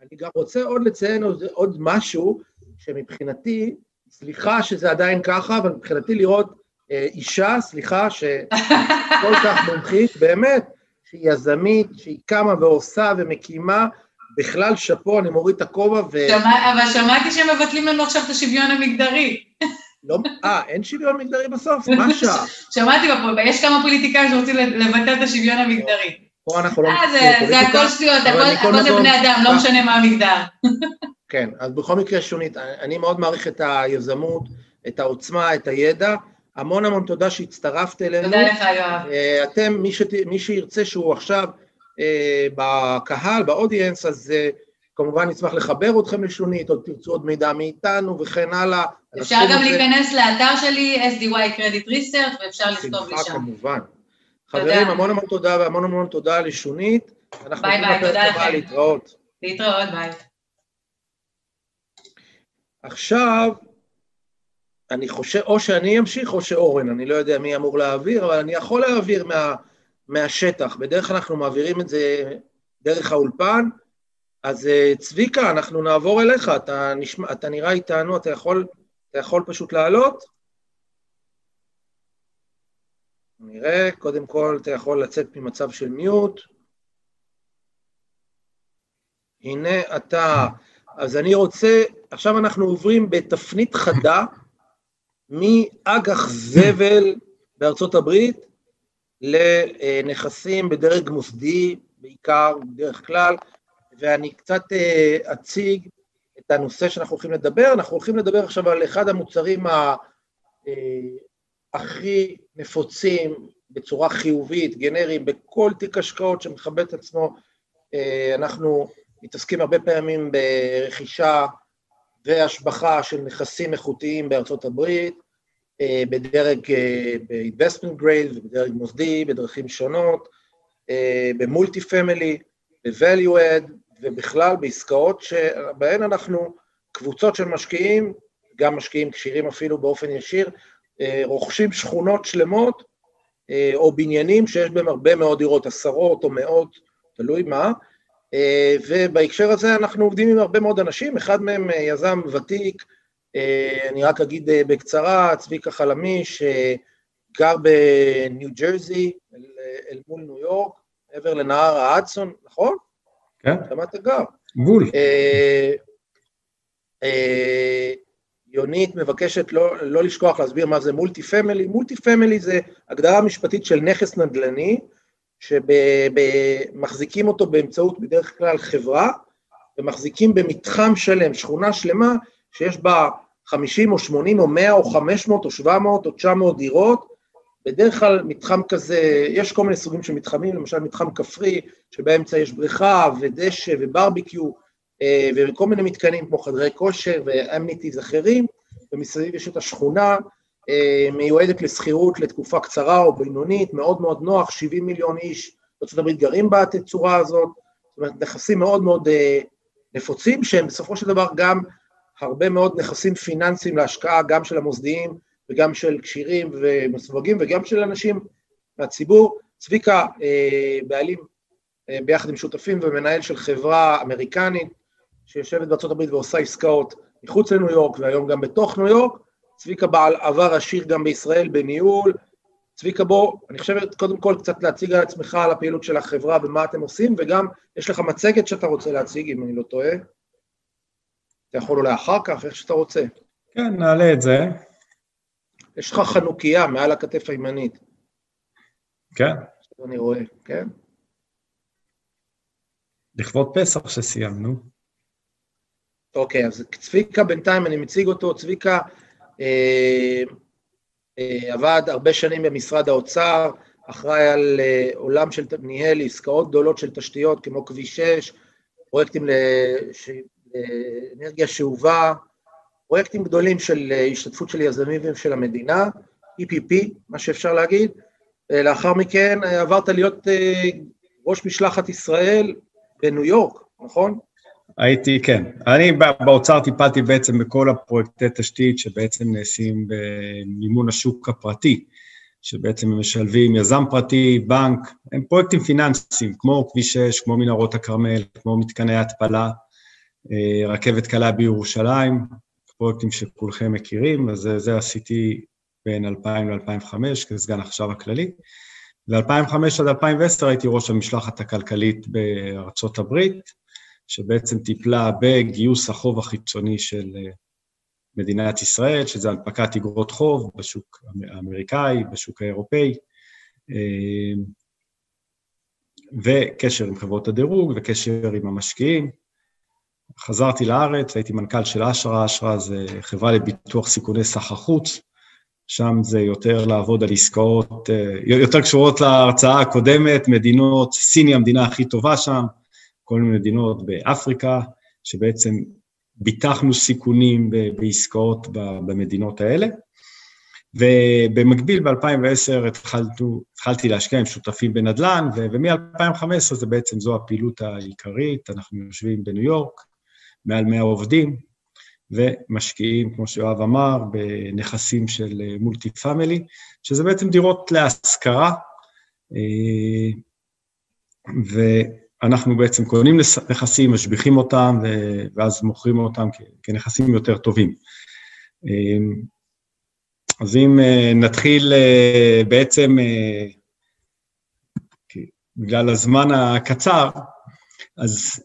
אני גם רוצה עוד לציין עוד, עוד משהו, שמבחינתי סליחה שזה עדיין ככה, אבל מבחינתי לראות אה, אישה, סליחה, שכל כך מומחית, באמת, שהיא יזמית, שהיא קמה ועושה ומקימה, בכלל שאפו, אני מוריד את הכובע ו... שמע, אבל שמעתי שמבטלים לנו עכשיו את השוויון המגדרי. לא, אה, אין שוויון מגדרי בסוף? מה השעה? שמעתי יש כמה פוליטיקאים שרוצים לבטל את השוויון המגדרי. פה אנחנו לא... אה, זה, הכל שטויות, הכל זה בני אדם, לא משנה מה המגדר. כן, אז בכל מקרה שונית, אני מאוד מעריך את היזמות, את העוצמה, את הידע. המון המון תודה שהצטרפת אלינו. תודה לך, יואב. אה, אתם, מי, שת, מי שירצה שהוא עכשיו אה, בקהל, באודיאנס, אז אה, כמובן נשמח לחבר אתכם לשונית, או תרצו עוד מידע מאיתנו וכן הלאה. אפשר גם זה... להיכנס לאתר שלי, SDY Credit Research, ואפשר לכתוב לי שם. כמובן. חברים, המון המון תודה והמון המון תודה לשונית. ביי ביי, תודה לכם. להתראות. להתראות, ביי. עכשיו, אני חושב, או שאני אמשיך או שאורן, אני לא יודע מי אמור להעביר, אבל אני יכול להעביר מה, מהשטח. בדרך כלל אנחנו מעבירים את זה דרך האולפן. אז אה, צביקה, אנחנו נעבור אליך, אתה, נשמע, אתה נראה איתנו, אתה יכול, אתה יכול פשוט לעלות? נראה, קודם כל אתה יכול לצאת ממצב של מיוט. הנה אתה, אז אני רוצה, עכשיו אנחנו עוברים בתפנית חדה מאג"ח זבל בארצות הברית לנכסים בדרג מוסדי, בעיקר, בדרך כלל, ואני קצת uh, אציג את הנושא שאנחנו הולכים לדבר. אנחנו הולכים לדבר עכשיו על אחד המוצרים ה, uh, הכי נפוצים בצורה חיובית, גנריים, בכל תיק השקעות שמכבד את עצמו. Uh, אנחנו מתעסקים הרבה פעמים ברכישה והשבחה של נכסים איכותיים בארצות הברית, בדרג, uh, ב-investment grade ובדרג מוסדי, בדרכים שונות, uh, במולטי פמילי, ב-value add, ובכלל בעסקאות שבהן אנחנו, קבוצות של משקיעים, גם משקיעים כשירים אפילו באופן ישיר, אה, רוכשים שכונות שלמות אה, או בניינים שיש בהם הרבה מאוד דירות, עשרות או מאות, תלוי מה, אה, ובהקשר הזה אנחנו עובדים עם הרבה מאוד אנשים, אחד מהם יזם ותיק, אני רק אגיד בקצרה, צביקה חלמי, שגר בניו ג'רזי, אל, אל מול ניו יורק, מעבר לנהר האדסון, נכון? כן. שם אתה גר. אה, אה, יונית מבקשת לא, לא לשכוח להסביר מה זה multi family. multi family זה הגדרה משפטית של נכס נדל"ני, שמחזיקים אותו באמצעות בדרך כלל חברה, ומחזיקים במתחם שלם, שכונה שלמה, שיש בה 50 או 80 או 100 או 500 או 700 או 900 דירות, בדרך כלל מתחם כזה, יש כל מיני סוגים של מתחמים, למשל מתחם כפרי, שבאמצע יש בריכה ודשא וברביקיו, אה, וכל מיני מתקנים כמו חדרי כושר ואמניטיז אחרים, ומסביב יש את השכונה, אה, מיועדת לשכירות לתקופה קצרה או בינונית, מאוד מאוד נוח, 70 מיליון איש הברית גרים בתצורה הזאת, זאת אומרת, נכסים מאוד מאוד אה, נפוצים, שהם בסופו של דבר גם הרבה מאוד נכסים פיננסיים להשקעה, גם של המוסדיים, וגם של כשירים ומסווגים, וגם של אנשים מהציבור. צביקה, אה, בעלים אה, ביחד עם שותפים ומנהל של חברה אמריקנית שיושבת בארה"ב ועושה עסקאות מחוץ לניו יורק והיום גם בתוך ניו יורק. צביקה בעל עבר עשיר גם בישראל בניהול. צביקה, בוא, אני חושבת קודם כל קצת להציג על עצמך, על הפעילות של החברה ומה אתם עושים, וגם יש לך מצגת שאתה רוצה להציג, אם אני לא טועה. אתה יכול אולי אחר כך, איך שאתה רוצה. כן, נעלה את זה. יש לך חנוכיה מעל הכתף הימנית. כן. אני רואה, כן? לכבוד פסח שסיימנו. אוקיי, אז צביקה בינתיים, אני מציג אותו, צביקה אה, אה, עבד הרבה שנים במשרד האוצר, אחראי על אה, עולם של, ניהל עסקאות גדולות של תשתיות כמו כביש 6, פרויקטים לאנרגיה שאובה, פרויקטים גדולים של אה, השתתפות של יזמים ושל המדינה, EPP, מה שאפשר להגיד. אה, לאחר מכן אה, עברת להיות ראש משלחת ישראל בניו יורק, נכון? הייתי, כן. אני באוצר טיפלתי בעצם בכל הפרויקטי תשתית שבעצם נעשים במימון השוק הפרטי, שבעצם משלבים יזם פרטי, בנק, הם פרויקטים פיננסיים, כמו כביש 6, כמו מנהרות הכרמל, כמו מתקני התפלה, רכבת קלה בירושלים, פרויקטים שכולכם מכירים, אז זה, זה עשיתי בין 2000 ל-2005 כסגן החשב הכללי. ב-2005 עד 2010 הייתי ראש המשלחת הכלכלית בארצות הברית, שבעצם טיפלה בגיוס החוב החיצוני של אה, מדינת ישראל, שזה הנפקת אגרות חוב בשוק האמריקאי, בשוק האירופאי, אה, וקשר עם חברות הדירוג וקשר עם המשקיעים. חזרתי לארץ, הייתי מנכ"ל של אשרה, אשרה זה חברה לביטוח סיכוני סחר חוץ, שם זה יותר לעבוד על עסקאות, אה, יותר קשורות להרצאה הקודמת, מדינות, סין היא המדינה הכי טובה שם, כל מיני מדינות באפריקה, שבעצם ביטחנו סיכונים בעסקאות במדינות האלה. ובמקביל ב-2010 התחלתי להשקיע עם שותפים בנדל"ן, ומ-2015 זה בעצם זו הפעילות העיקרית, אנחנו יושבים בניו יורק, מעל 100 עובדים, ומשקיעים, כמו שיואב אמר, בנכסים של מולטי פאמילי, שזה בעצם דירות להשכרה, אה, ואנחנו בעצם קונים נכסים, משביחים אותם, ואז מוכרים אותם כנכסים יותר טובים. אה, אז אם אה, נתחיל בעצם, בגלל הזמן הקצר, אז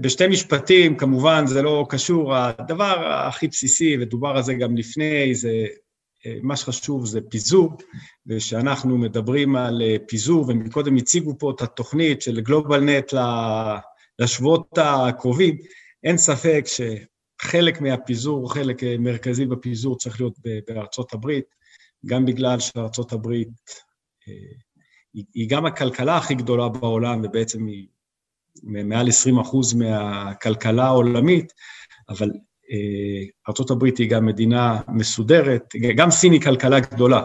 בשתי משפטים, כמובן, זה לא קשור, הדבר הכי בסיסי, ודובר על זה גם לפני, זה, מה שחשוב זה פיזור, ושאנחנו מדברים על פיזור, ומקודם הציגו פה את התוכנית של גלובלנט לשבועות הקרובים, אין ספק שחלק מהפיזור, חלק מרכזי בפיזור צריך להיות בארצות הברית, גם בגלל שארצות הברית אה, היא גם הכלכלה הכי גדולה בעולם, ובעצם היא מעל 20 אחוז מהכלכלה העולמית, אבל אה, ארה"ב היא גם מדינה מסודרת, גם סין היא כלכלה גדולה,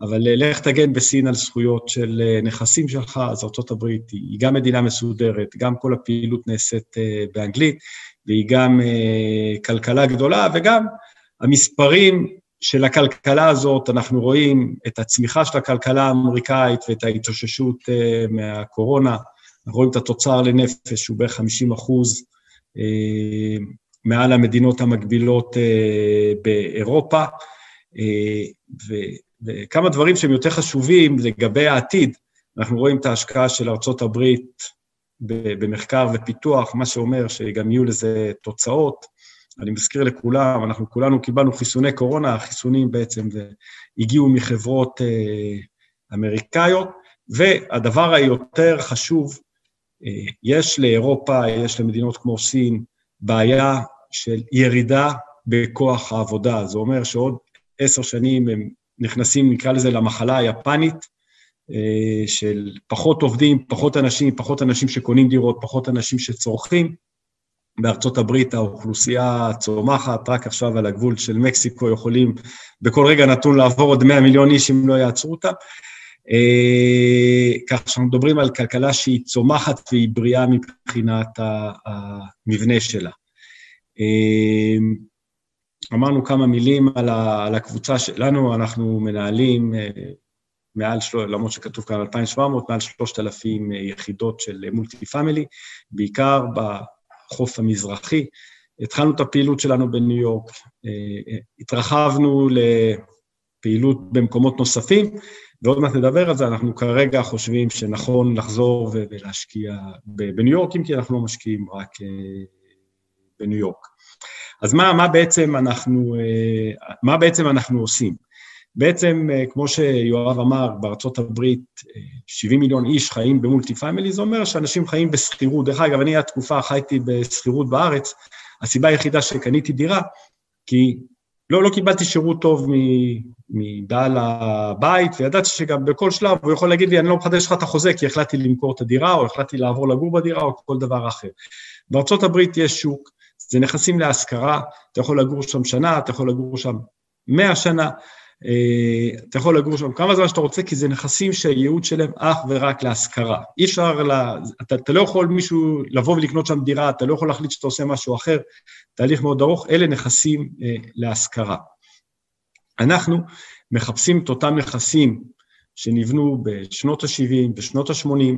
אבל אה, לך תגן בסין על זכויות של אה, נכסים שלך, אז ארה"ב היא גם מדינה מסודרת, גם כל הפעילות נעשית באנגלית, והיא גם כלכלה גדולה, וגם המספרים של הכלכלה הזאת, אנחנו רואים את הצמיחה של הכלכלה האמריקאית ואת ההתאוששות מהקורונה, רואים את התוצר לנפש, שהוא בערך 50 אחוז אה, מעל המדינות המקבילות אה, באירופה, אה, וכמה דברים שהם יותר חשובים לגבי העתיד, אנחנו רואים את ההשקעה של ארצות הברית במחקר ופיתוח, מה שאומר שגם יהיו לזה תוצאות. אני מזכיר לכולם, אנחנו כולנו קיבלנו חיסוני קורונה, החיסונים בעצם הגיעו מחברות אמריקאיות, והדבר היותר חשוב יש לאירופה, יש למדינות כמו סין, בעיה של ירידה בכוח העבודה. זה אומר שעוד עשר שנים הם נכנסים, נקרא לזה, למחלה היפנית, אה, של פחות עובדים, פחות אנשים, פחות אנשים שקונים דירות, פחות אנשים שצורכים. בארצות הברית האוכלוסייה צומחת, רק עכשיו על הגבול של מקסיקו יכולים בכל רגע נתון לעבור עוד 100 מיליון איש אם לא יעצרו אותם. אה, כך שאנחנו מדברים על כלכלה שהיא צומחת והיא בריאה מבחינת המבנה שלה. אה, אמרנו כמה מילים על הקבוצה שלנו, אנחנו מנהלים אה, מעל, למרות שכתוב כאן 2,700, מעל 3,000 יחידות של מולטי פאמילי, בעיקר בחוף המזרחי. התחלנו את הפעילות שלנו בניו יורק, התרחבנו לפעילות במקומות נוספים, ועוד מעט נדבר על זה, אנחנו כרגע חושבים שנכון לחזור ולהשקיע בניו יורק, אם כי אנחנו לא משקיעים רק אה, בניו יורק. אז מה, מה, בעצם אנחנו, אה, מה בעצם אנחנו עושים? בעצם, אה, כמו שיואב אמר, בארצות הברית 70 מיליון איש חיים במולטי פמילי, זה אומר שאנשים חיים בשכירות. דרך אגב, אני התקופה חייתי בשכירות בארץ, הסיבה היחידה שקניתי דירה, כי לא, לא קיבלתי שירות טוב מבעל הבית, וידעתי שגם בכל שלב הוא יכול להגיד לי, אני לא מחדש לך את החוזה כי החלטתי למכור את הדירה, או החלטתי לעבור לגור בדירה, או כל דבר אחר. הברית יש שוק, זה נכסים להשכרה, אתה יכול לגור שם שנה, אתה יכול לגור שם מאה שנה, אתה יכול לגור שם כמה זמן שאתה רוצה, כי זה נכסים שהייעוד שלהם אך ורק להשכרה. אי אפשר, לה, אתה, אתה לא יכול מישהו לבוא ולקנות שם דירה, אתה לא יכול להחליט שאתה עושה משהו אחר, תהליך מאוד ארוך, אלה נכסים אה, להשכרה. אנחנו מחפשים את אותם נכסים שנבנו בשנות ה-70, בשנות ה-80, אה,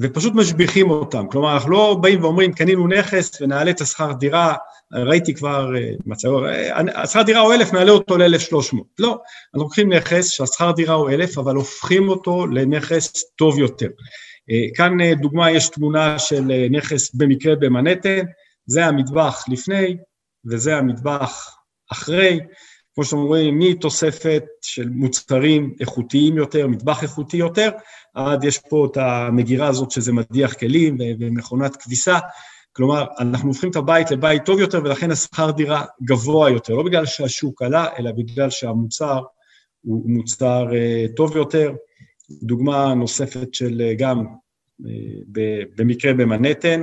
ופשוט משביחים אותם. כלומר, אנחנו לא באים ואומרים, קנינו נכס ונעלה את השכר דירה, ראיתי כבר אה, מצב, אה, השכר דירה הוא אלף, נעלה אותו ל-1,300. לא, אנחנו לוקחים נכס שהשכר דירה הוא אלף, אבל הופכים אותו לנכס טוב יותר. כאן דוגמה, יש תמונה של נכס במקרה במנהטן, זה המטבח לפני וזה המטבח אחרי. כמו שאתם רואים, מתוספת של מוצרים איכותיים יותר, מטבח איכותי יותר, עד יש פה את המגירה הזאת שזה מדיח כלים ומכונת כביסה. כלומר, אנחנו הופכים את הבית לבית טוב יותר, ולכן השכר דירה גבוה יותר, לא בגלל שהשוק עלה, אלא בגלל שהמוצר הוא מוצר uh, טוב יותר. דוגמה נוספת של uh, גם uh, במקרה במנהטן,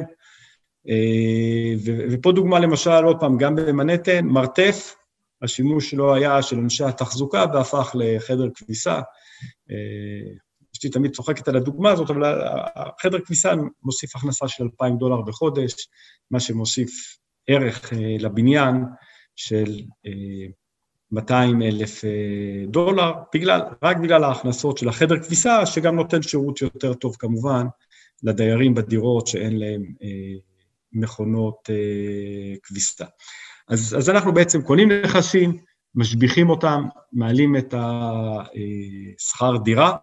ופה דוגמה למשל, עוד פעם, גם במנהטן, מרתף, השימוש שלו היה של אנשי התחזוקה והפך לחדר כביסה. אשתי תמיד צוחקת על הדוגמה הזאת, אבל החדר כביסה מוסיף הכנסה של 2,000 דולר בחודש, מה שמוסיף ערך אה, לבניין של 200 אה, אלף אה, דולר, בגלל, רק בגלל ההכנסות של החדר כביסה, שגם נותן שירות יותר טוב כמובן לדיירים בדירות שאין להם מכונות כביסה. אז, אז אנחנו בעצם קונים נכסים, משביחים אותם, מעלים את השכר דירה,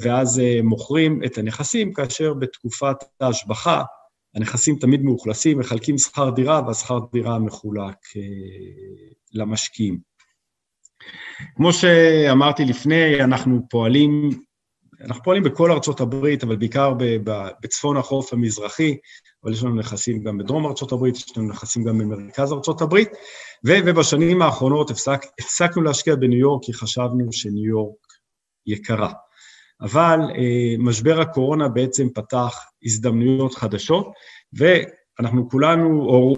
ואז אה, מוכרים את הנכסים, כאשר בתקופת ההשבחה הנכסים תמיד מאוכלסים, מחלקים שכר דירה, והשכר דירה מחולק אה, למשקיעים. כמו שאמרתי לפני, אנחנו פועלים, אנחנו פועלים בכל ארצות הברית, אבל בעיקר בצפון החוף המזרחי, אבל יש לנו נכסים גם בדרום ארצות הברית, יש לנו נכסים גם במרכז ארצות הברית, ובשנים האחרונות הפסק, הפסקנו להשקיע בניו יורק כי חשבנו שניו יורק יקרה. אבל אה, משבר הקורונה בעצם פתח הזדמנויות חדשות, ואנחנו כולנו, או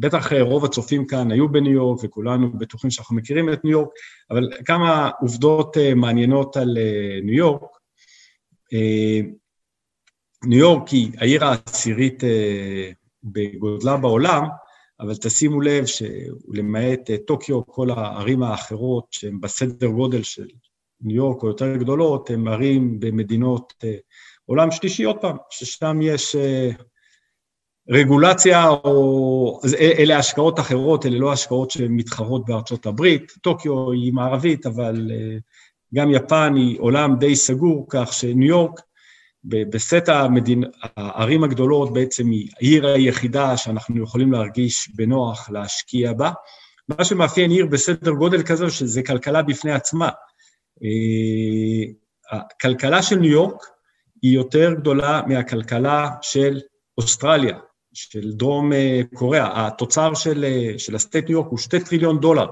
בטח רוב הצופים כאן היו בניו יורק, וכולנו בטוחים שאנחנו מכירים את ניו יורק, אבל כמה עובדות אה, מעניינות על אה, ניו יורק. אה, ניו יורק היא העיר העשירית אה, בגודלה בעולם, אבל תשימו לב שלמעט אה, טוקיו, כל הערים האחרות שהן בסדר גודל של ניו יורק או יותר גדולות, הן ערים במדינות אה, עולם שלישי, עוד פעם, ששם יש אה, רגולציה, או אלה השקעות אחרות, אלה לא השקעות שמתחרות בארצות הברית. טוקיו היא מערבית, אבל אה, גם יפן היא עולם די סגור, כך שניו יורק, בסט המדינ... הערים הגדולות בעצם היא העיר היחידה שאנחנו יכולים להרגיש בנוח להשקיע בה. מה שמאפיין עיר בסדר גודל כזה, שזה כלכלה בפני עצמה. אה, הכלכלה של ניו יורק היא יותר גדולה מהכלכלה של אוסטרליה, של דרום אה, קוריאה. התוצר של, אה, של ה state ניו יורק הוא שתי טריליון דולר.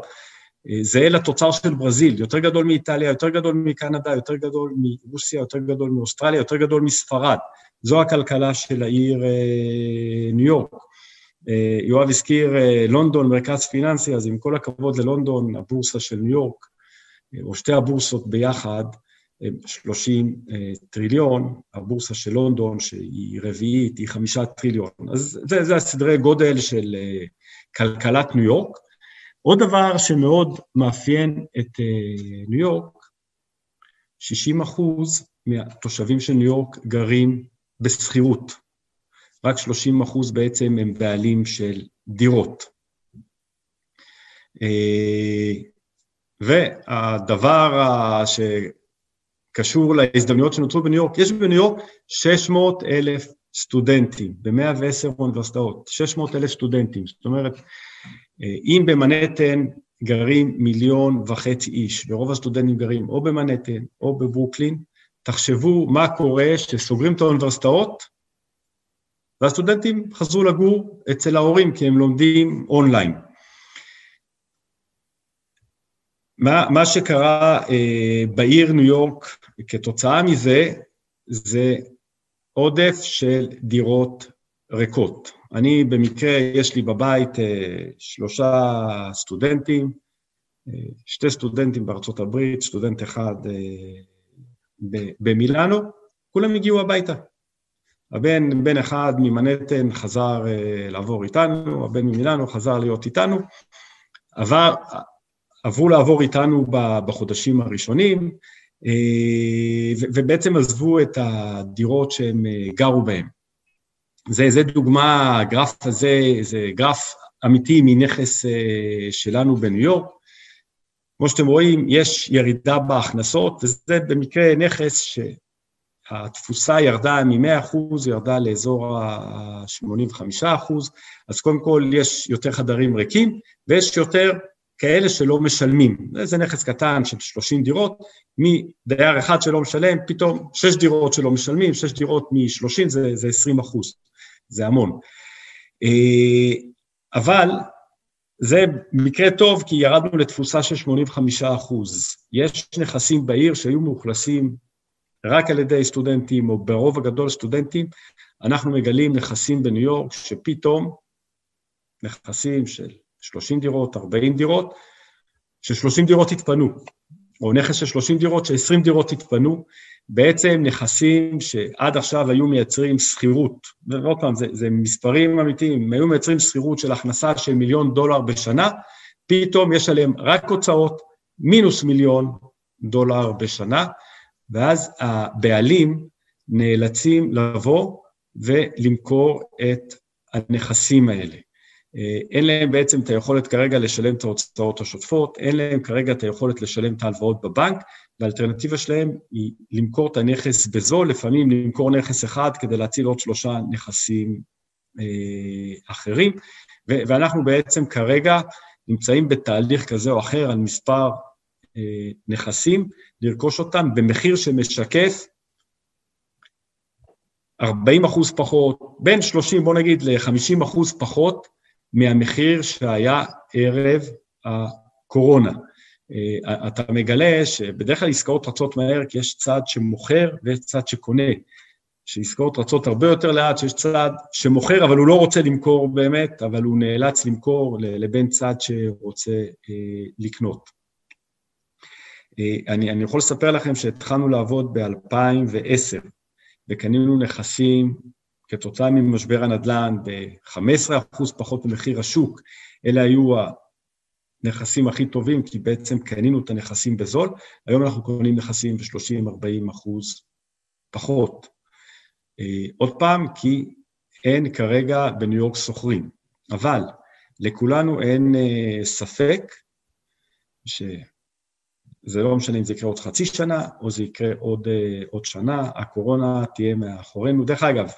זהה לתוצר של ברזיל, יותר גדול מאיטליה, יותר גדול מקנדה, יותר גדול מרוסיה, יותר גדול מאוסטרליה, יותר גדול מספרד. זו הכלכלה של העיר ניו יורק. יואב הזכיר לונדון, מרכז פיננסי, אז עם כל הכבוד ללונדון, הבורסה של ניו יורק או שתי הבורסות ביחד, 30 אה, טריליון, הבורסה של לונדון, שהיא רביעית, היא חמישה טריליון. אז זה, זה הסדרי גודל של אה, כלכלת ניו יורק. עוד דבר שמאוד מאפיין את אה, ניו יורק, 60 אחוז מהתושבים של ניו יורק גרים בשכירות. רק 30 אחוז בעצם הם בעלים של דירות. והדבר שקשור להזדמנויות שנוצרו בניו יורק, יש בניו יורק 600 אלף סטודנטים ב-110 אוניברסיטאות, 600 אלף סטודנטים. זאת אומרת, אם במנהטן גרים מיליון וחצי איש, ורוב הסטודנטים גרים או במנהטן או בברוקלין, תחשבו מה קורה שסוגרים את האוניברסיטאות, והסטודנטים חזרו לגור אצל ההורים כי הם לומדים אונליין. מה, מה שקרה אה, בעיר ניו יורק כתוצאה מזה, זה עודף של דירות ריקות. אני במקרה, יש לי בבית אה, שלושה סטודנטים, אה, שתי סטודנטים בארצות הברית, סטודנט אחד אה, במילאנו, כולם הגיעו הביתה. הבן, בן אחד ממנהטן חזר אה, לעבור איתנו, הבן ממילאנו חזר להיות איתנו, עבר, עברו לעבור איתנו בחודשים הראשונים, ובעצם עזבו את הדירות שהם גרו בהן. זה, זה דוגמה, הגרף הזה, זה גרף אמיתי מנכס שלנו בניו יורק. כמו שאתם רואים, יש ירידה בהכנסות, וזה במקרה נכס שהתפוסה ירדה מ-100%, ירדה לאזור ה-85%, אז קודם כל יש יותר חדרים ריקים, ויש יותר כאלה שלא משלמים. זה נכס קטן של 30 דירות, מדייר אחד שלא משלם, פתאום 6 דירות שלא משלמים, 6 דירות מ-30 זה, זה 20 אחוז, זה המון. אה, אבל זה מקרה טוב כי ירדנו לתפוסה של 85 אחוז. יש נכסים בעיר שהיו מאוכלסים רק על ידי סטודנטים, או ברוב הגדול סטודנטים, אנחנו מגלים נכסים בניו יורק שפתאום, נכסים של 30 דירות, 40 דירות, ש-30 דירות התפנו, או נכס של 30 דירות, ש-20 דירות התפנו, בעצם נכסים שעד עכשיו היו מייצרים שכירות, ועוד פעם, זה, זה מספרים אמיתיים, היו מייצרים שכירות של הכנסה של מיליון דולר בשנה, פתאום יש עליהם רק הוצאות, מינוס מיליון דולר בשנה, ואז הבעלים נאלצים לבוא ולמכור את הנכסים האלה. אה, אין להם בעצם את היכולת כרגע לשלם את ההוצאות השוטפות, אין להם כרגע את היכולת לשלם את ההלוואות בבנק, והאלטרנטיבה שלהם היא למכור את הנכס בזול, לפעמים למכור נכס אחד כדי להציל עוד שלושה נכסים אה, אחרים, ואנחנו בעצם כרגע נמצאים בתהליך כזה או אחר על מספר אה, נכסים, לרכוש אותם במחיר שמשקף 40 אחוז פחות, בין 30, בוא נגיד, ל-50 אחוז פחות מהמחיר שהיה ערב הקורונה. אה, אתה מגלה שבדרך כלל עסקאות רצות מהר כי יש צד שמוכר ויש צד שקונה. שעסקאות רצות הרבה יותר לאט, שיש צד שמוכר אבל הוא לא רוצה למכור באמת, אבל הוא נאלץ למכור לבין צד שרוצה אה, לקנות. אה, אני, אני יכול לספר לכם שהתחלנו לעבוד ב-2010 וקנינו נכסים כתוצאה ממשבר הנדל"ן ב-15% פחות ממחיר השוק, אלה היו הנכסים הכי טובים, כי בעצם קנינו את הנכסים בזול, היום אנחנו קונים נכסים ב-30-40 אחוז פחות. אה, עוד פעם, כי אין כרגע בניו יורק שוכרים, אבל לכולנו אין אה, ספק שזה לא משנה אם זה יקרה עוד חצי שנה, או זה יקרה עוד, אה, עוד שנה, הקורונה תהיה מאחורינו. דרך אגב,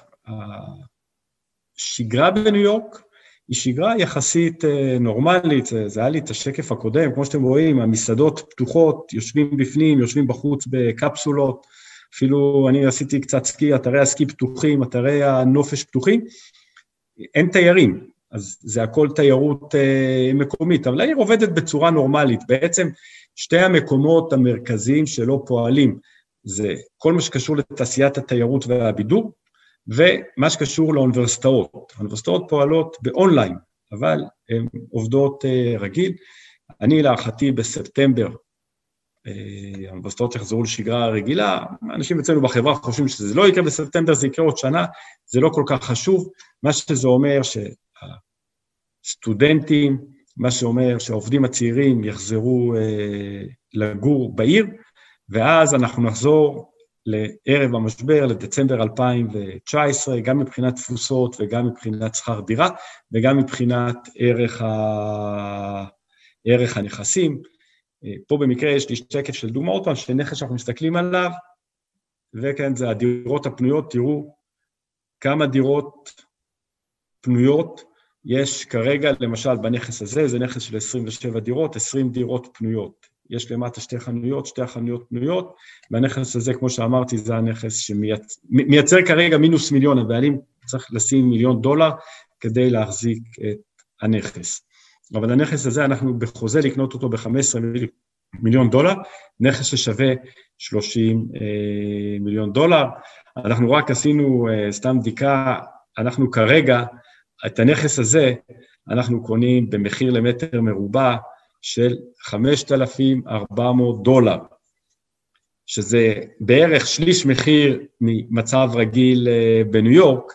השגרה בניו יורק היא שגרה יחסית אה, נורמלית, זה היה לי את השקף הקודם, כמו שאתם רואים, המסעדות פתוחות, יושבים בפנים, יושבים בחוץ בקפסולות, אפילו אני עשיתי קצת סקי, אתרי הסקי פתוחים, אתרי הנופש פתוחים, אין תיירים, אז זה הכל תיירות אה, מקומית, אבל העיר עובדת בצורה נורמלית. בעצם שתי המקומות המרכזיים שלא פועלים זה כל מה שקשור לתעשיית התיירות והבידור, ומה שקשור לאוניברסיטאות. האוניברסיטאות פועלות באונליין, אבל הן עובדות אה, רגיל. אני להערכתי בספטמבר, אה, האוניברסיטאות יחזרו לשגרה רגילה, אנשים אצלנו בחברה חושבים שזה לא יקרה בספטמבר, זה יקרה עוד שנה, זה לא כל כך חשוב. מה שזה אומר שהסטודנטים, מה שאומר שהעובדים הצעירים יחזרו אה, לגור בעיר, ואז אנחנו נחזור לערב המשבר, לדצמבר 2019, גם מבחינת תפוסות וגם מבחינת שכר דירה וגם מבחינת ערך, ה... ערך הנכסים. פה במקרה יש לי שקף של דוגמאות, של נכס שאנחנו מסתכלים עליו, וכן, זה הדירות הפנויות, תראו כמה דירות פנויות יש כרגע, למשל בנכס הזה, זה נכס של 27 דירות, 20 דירות פנויות. יש למטה שתי חנויות, שתי החנויות פנויות, והנכס הזה, כמו שאמרתי, זה הנכס שמייצר כרגע מינוס מיליון, הבעלים צריך לשים מיליון דולר כדי להחזיק את הנכס. אבל הנכס הזה, אנחנו בחוזה לקנות אותו ב-15 מיליון דולר, נכס ששווה 30 אה, מיליון דולר. אנחנו רק עשינו אה, סתם בדיקה, אנחנו כרגע, את הנכס הזה, אנחנו קונים במחיר למטר מרובע של 5,400 דולר, שזה בערך שליש מחיר ממצב רגיל אה, בניו יורק,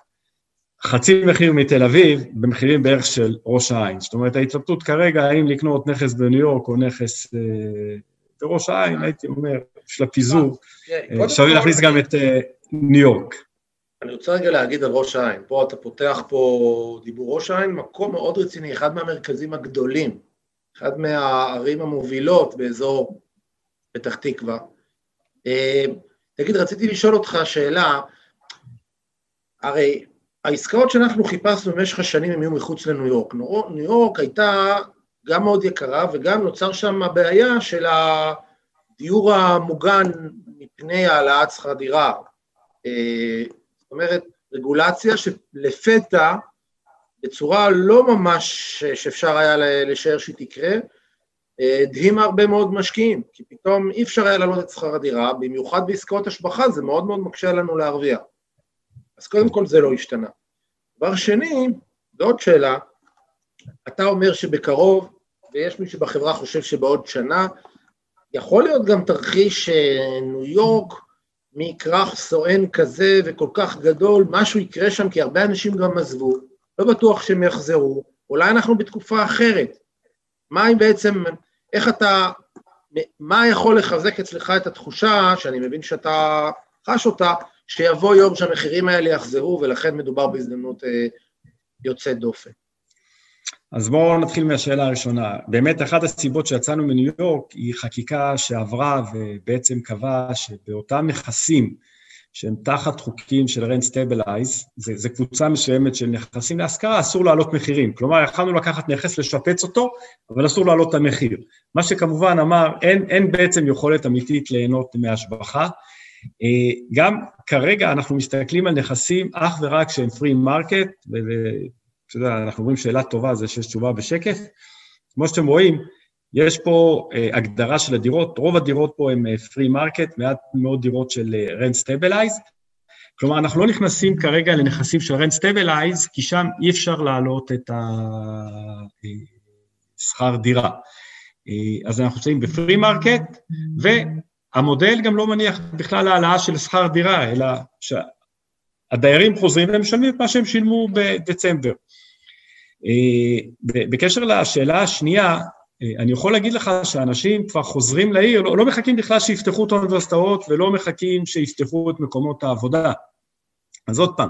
חצי מחיר מתל אביב, במחירים בערך של ראש העין. זאת אומרת, ההתלבטות כרגע, האם לקנות נכס בניו יורק או נכס אה, בראש העין, הייתי אומר, של הפיזור, אפשר להכניס גם את ניו יורק. אני רוצה רגע להגיד על ראש העין, פה אתה פותח פה דיבור ראש העין, מקום מאוד רציני, אחד מהמרכזים הגדולים, אחד מהערים המובילות באזור פתח תקווה. תגיד, רציתי לשאול אותך שאלה, הרי העסקאות שאנחנו חיפשנו במשך השנים הם היו מחוץ לניו יורק. ניו יורק הייתה גם מאוד יקרה וגם נוצר שם הבעיה של הדיור המוגן מפני העלאת שכר דירה. אה, זאת אומרת, רגולציה שלפתע, בצורה לא ממש שאפשר היה לשער שהיא תקרה, אה, הדהימה הרבה מאוד משקיעים, כי פתאום אי אפשר היה להעלות את שכר הדירה, במיוחד בעסקאות השבחה, זה מאוד מאוד מקשה לנו להרוויח. אז קודם כל זה לא השתנה. דבר שני, ועוד שאלה, אתה אומר שבקרוב, ויש מי שבחברה חושב שבעוד שנה, יכול להיות גם תרחיש שניו יורק, מכרך סואן כזה וכל כך גדול, משהו יקרה שם, כי הרבה אנשים גם עזבו, לא בטוח שהם יחזרו, אולי אנחנו בתקופה אחרת. מה היא בעצם, איך אתה, מה יכול לחזק אצלך את התחושה, שאני מבין שאתה חש אותה, שיבוא יום שהמחירים האלה יחזרו, ולכן מדובר בהזדמנות אה, יוצאת דופן. אז בואו נתחיל מהשאלה הראשונה. באמת אחת הסיבות שיצאנו מניו יורק היא חקיקה שעברה ובעצם קבעה שבאותם נכסים שהם תחת חוקים של rent stabilized, זה קבוצה מסוימת של נכסים להשכרה, אסור להעלות מחירים. כלומר, יכלנו לקחת נכס, לשפץ אותו, אבל אסור להעלות את המחיר. מה שכמובן אמר, אין, אין בעצם יכולת אמיתית ליהנות מהשבחה. אה, גם כרגע אנחנו מסתכלים על נכסים אך ורק שהם free market, ואתה יודע, אנחנו אומרים שאלה טובה זה שיש תשובה בשקף. כמו שאתם רואים, יש פה uh, הגדרה של הדירות, רוב הדירות פה הן free uh, market, מעט מאוד דירות של rent uh, stabilized. כלומר, אנחנו לא נכנסים כרגע לנכסים של rent stabilized, כי שם אי אפשר להעלות את השכר אה, דירה. אז אנחנו נמצאים ב free market, המודל גם לא מניח בכלל העלאה של שכר דירה, אלא שהדיירים חוזרים והם משלמים את מה שהם שילמו בדצמבר. בקשר לשאלה השנייה, אני יכול להגיד לך שאנשים כבר חוזרים לעיר, לא, לא מחכים בכלל שיפתחו את האוניברסיטאות ולא מחכים שיפתחו את מקומות העבודה. אז עוד פעם,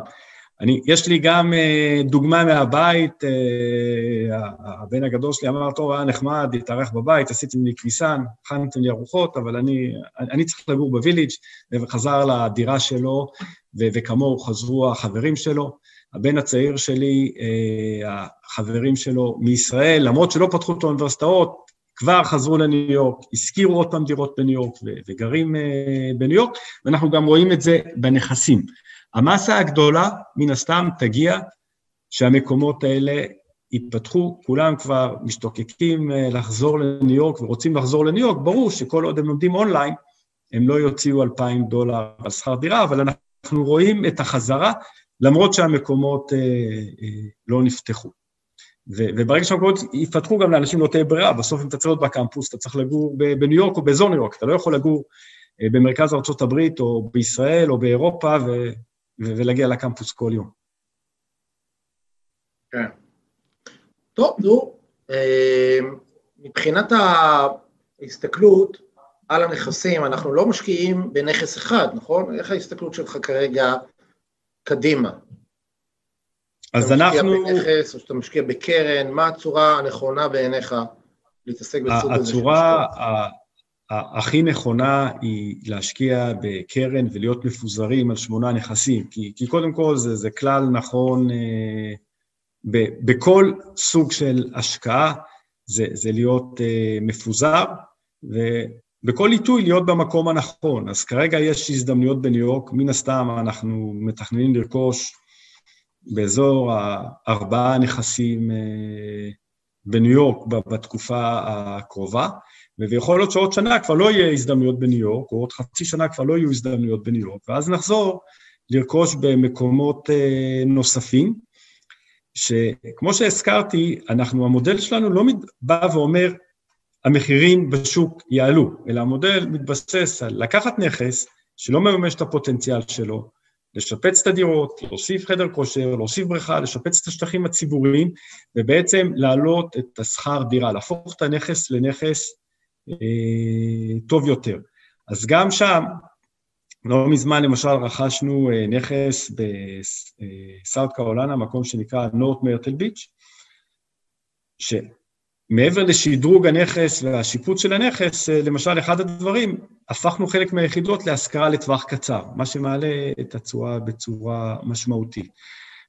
אני, יש לי גם אה, דוגמה מהבית, אה, הבן הגדול שלי אמר, טוב, היה נחמד, התארח בבית, עשיתם לי כביסן, הכנתם לי ארוחות, אבל אני, אני צריך לגור בוויליג', וחזר לדירה שלו, וכמוהו חזרו החברים שלו. הבן הצעיר שלי, אה, החברים שלו מישראל, למרות שלא פתחו את האוניברסיטאות, כבר חזרו לניו יורק, השכירו עוד פעם דירות בניו יורק וגרים בניו יורק, ואנחנו גם רואים את זה בנכסים. המסה הגדולה, מן הסתם, תגיע שהמקומות האלה ייפתחו, כולם כבר משתוקקים אה, לחזור לניו יורק ורוצים לחזור לניו יורק, ברור שכל עוד הם לומדים אונליין, הם לא יוציאו 2,000 דולר על שכר דירה, אבל אנחנו רואים את החזרה, למרות שהמקומות אה, אה, לא נפתחו. וברגע שהמקומות יפתחו גם לאנשים לא תהיה ברירה, בסוף אם אתה צריך להיות בקמפוס, אתה צריך לגור בניו יורק או באזור ניו יורק, אתה לא יכול לגור אה, במרכז ארה"ב או בישראל או באירופה, ו... ולהגיע לקמפוס כל יום. כן. טוב, נו, אה, מבחינת ההסתכלות על הנכסים, אנחנו לא משקיעים בנכס אחד, נכון? איך ההסתכלות שלך כרגע קדימה? אז אנחנו... אתה משקיע בנכס או שאתה משקיע בקרן, מה הצורה הנכונה בעיניך להתעסק בסוג הזה? הצורה הכי נכונה היא להשקיע בקרן ולהיות מפוזרים על שמונה נכסים, כי, כי קודם כל זה, זה כלל נכון אה, ב, בכל סוג של השקעה, זה, זה להיות אה, מפוזר, ובכל עיתוי להיות במקום הנכון. אז כרגע יש הזדמנויות בניו יורק, מן הסתם אנחנו מתכננים לרכוש באזור הארבעה נכסים אה, בניו יורק בתקופה הקרובה. ויכול להיות שעוד שנה כבר לא יהיה הזדמנויות בניו יורק, או עוד חצי שנה כבר לא יהיו הזדמנויות בניו יורק, ואז נחזור לרכוש במקומות אה, נוספים, שכמו שהזכרתי, אנחנו, המודל שלנו לא בא ואומר, המחירים בשוק יעלו, אלא המודל מתבסס על לקחת נכס שלא מממש את הפוטנציאל שלו, לשפץ את הדירות, להוסיף חדר כושר, להוסיף בריכה, לשפץ את השטחים הציבוריים, ובעצם להעלות את השכר דירה, להפוך את הנכס לנכס אה, טוב יותר. אז גם שם, לא מזמן למשל רכשנו נכס בסאוט קרולנה, מקום שנקרא נורט מרטל ביץ', שמעבר לשדרוג הנכס והשיפוץ של הנכס, למשל אחד הדברים, הפכנו חלק מהיחידות להשכרה לטווח קצר, מה שמעלה את התשואה בצורה משמעותית.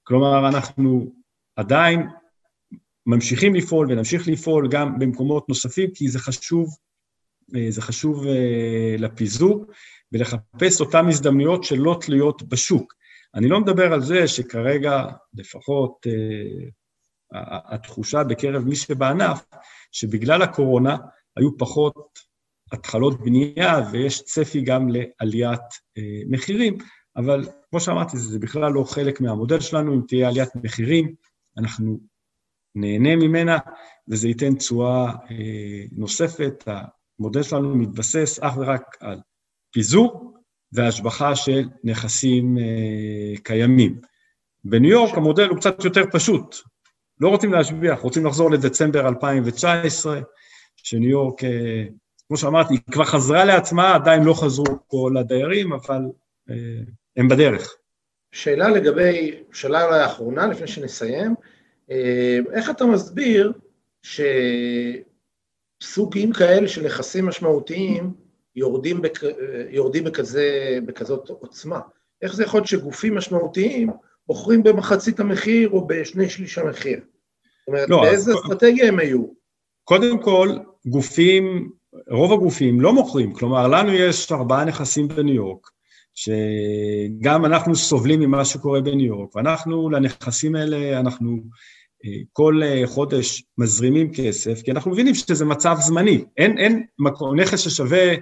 כלומר, אנחנו עדיין ממשיכים לפעול ונמשיך לפעול גם במקומות נוספים, כי זה חשוב, אה, זה חשוב אה, לפיזור, ולחפש אותן הזדמנויות שלא תלויות בשוק. אני לא מדבר על זה שכרגע, לפחות אה, התחושה בקרב מי שבענף, שבגלל הקורונה היו פחות התחלות בנייה ויש צפי גם לעליית מחירים, אבל כמו שאמרתי, זה בכלל לא חלק מהמודל שלנו, אם תהיה עליית מחירים, אנחנו נהנה ממנה, וזה ייתן תשואה אה, נוספת. המודל שלנו מתבסס אך ורק על פיזור והשבחה של נכסים אה, קיימים. בניו יורק המודל הוא קצת יותר פשוט. לא רוצים להשביח, רוצים לחזור לדצמבר 2019, שניו יורק, אה, כמו שאמרתי, היא כבר חזרה לעצמה, עדיין לא חזרו כל הדיירים, אבל הם בדרך. שאלה לגבי, שאלה אולי האחרונה, לפני שנסיים, אה, איך אתה מסביר שסוגים כאלה של נכסים משמעותיים יורדים, בכ... יורדים בכזה, בכזאת עוצמה? איך זה יכול להיות שגופים משמעותיים בוחרים במחצית המחיר או בשני שליש המחיר? זאת אומרת, לא, באיזה אז... אסטרטגיה הם היו? קודם כל, גופים, רוב הגופים לא מוכרים, כלומר, לנו יש ארבעה נכסים בניו יורק, שגם אנחנו סובלים ממה שקורה בניו יורק, ואנחנו, לנכסים האלה, אנחנו כל אה, חודש מזרימים כסף, כי אנחנו מבינים שזה מצב זמני. אין, אין מקום, נכס ששווה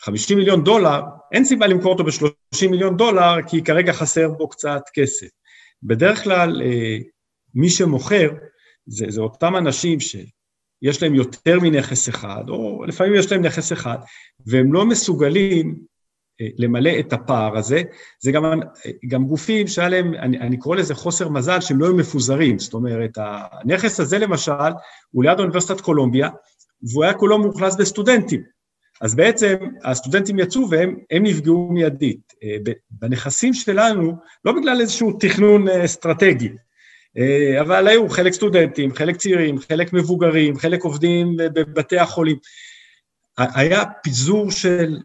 50 אה, מיליון דולר, אין סיבה למכור אותו ב-30 מיליון דולר, כי כרגע חסר בו קצת כסף. בדרך כלל, אה, מי שמוכר, זה, זה אותם אנשים שיש להם יותר מנכס אחד, או לפעמים יש להם נכס אחד, והם לא מסוגלים למלא את הפער הזה, זה גם, גם גופים שהיה להם, אני, אני קורא לזה חוסר מזל, שהם לא היו מפוזרים, זאת אומרת, הנכס הזה למשל, הוא ליד אוניברסיטת קולומביה, והוא היה כולו מאוכלס בסטודנטים. אז בעצם הסטודנטים יצאו והם נפגעו מיידית. אה, בנכסים שלנו, לא בגלל איזשהו תכנון אה, אסטרטגי, אה, אבל היו חלק סטודנטים, חלק צעירים, חלק מבוגרים, חלק עובדים בבתי החולים. היה פיזור של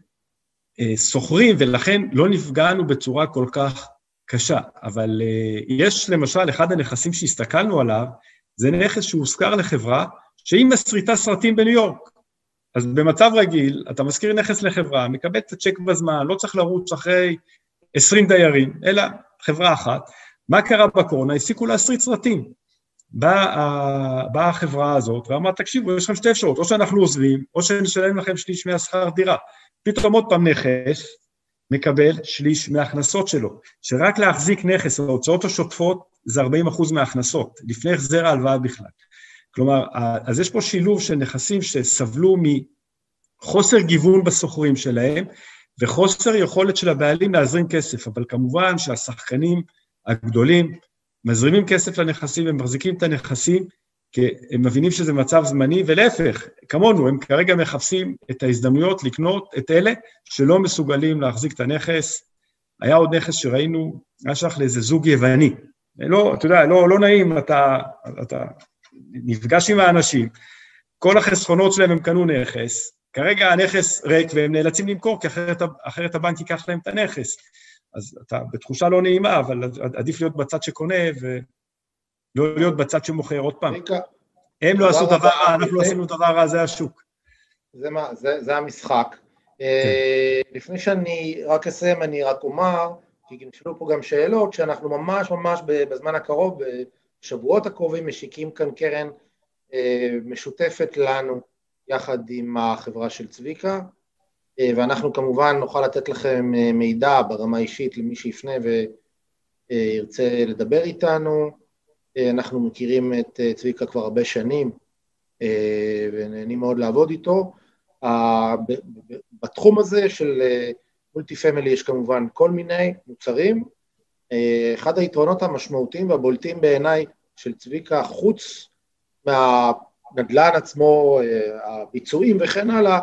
סוחרים, ולכן לא נפגענו בצורה כל כך קשה. אבל יש למשל, אחד הנכסים שהסתכלנו עליו, זה נכס שהושכר לחברה שהיא מסריטה סרטים בניו יורק. אז במצב רגיל, אתה משכיר נכס לחברה, מקבל את הצ'ק בזמן, לא צריך לרוץ אחרי 20 דיירים, אלא חברה אחת. מה קרה בקורונה? הפסיקו להסריט סרטים. באה בא החברה הזאת ואמרה, תקשיבו, יש לכם שתי אפשרות, או שאנחנו עוזבים, או שנשלם לכם שליש מהשכר דירה. פתאום עוד פעם נכס מקבל שליש מההכנסות שלו, שרק להחזיק נכס, ההוצאות השוטפות זה 40 אחוז מההכנסות, לפני החזר ההלוואה בכלל. כלומר, אז יש פה שילוב של נכסים שסבלו מחוסר גיוון בסוחרים שלהם, וחוסר יכולת של הבעלים להזרים כסף, אבל כמובן שהשחקנים הגדולים מזרימים כסף לנכסים ומחזיקים את הנכסים, כי הם מבינים שזה מצב זמני, ולהפך, כמונו, הם כרגע מחפשים את ההזדמנויות לקנות את אלה שלא מסוגלים להחזיק את הנכס. היה עוד נכס שראינו, היה שייך לאיזה זוג יווני. לא, אתה יודע, לא, לא נעים, אתה, אתה נפגש עם האנשים, כל החסכונות שלהם הם קנו נכס, כרגע הנכס ריק והם נאלצים למכור, כי אחרת, אחרת הבנק ייקח להם את הנכס. אז אתה בתחושה לא נעימה, אבל עדיף להיות בצד שקונה, ו... לא להיות בצד שמוכר עוד פעם. הם לא עשו דבר רע, אנחנו לא עשינו דבר רע, זה השוק. זה, מה, זה, זה המשחק. אה, כן. לפני שאני רק אסיים, אני רק אומר, כי נשאלו פה גם שאלות, שאנחנו ממש ממש בזמן הקרוב, בשבועות הקרובים, משיקים כאן קרן אה, משותפת לנו, יחד עם החברה של צביקה, אה, ואנחנו כמובן נוכל לתת לכם מידע ברמה אישית למי שיפנה וירצה לדבר איתנו. אה, אנחנו מכירים את אה, צביקה כבר הרבה שנים אה, ונהנים מאוד לעבוד איתו. בתחום הזה של מולטי פמילי יש כמובן כל מיני מוצרים. אחד היתרונות המשמעותיים והבולטים בעיניי של צביקה, חוץ מהנדל"ן עצמו, הביצועים וכן הלאה,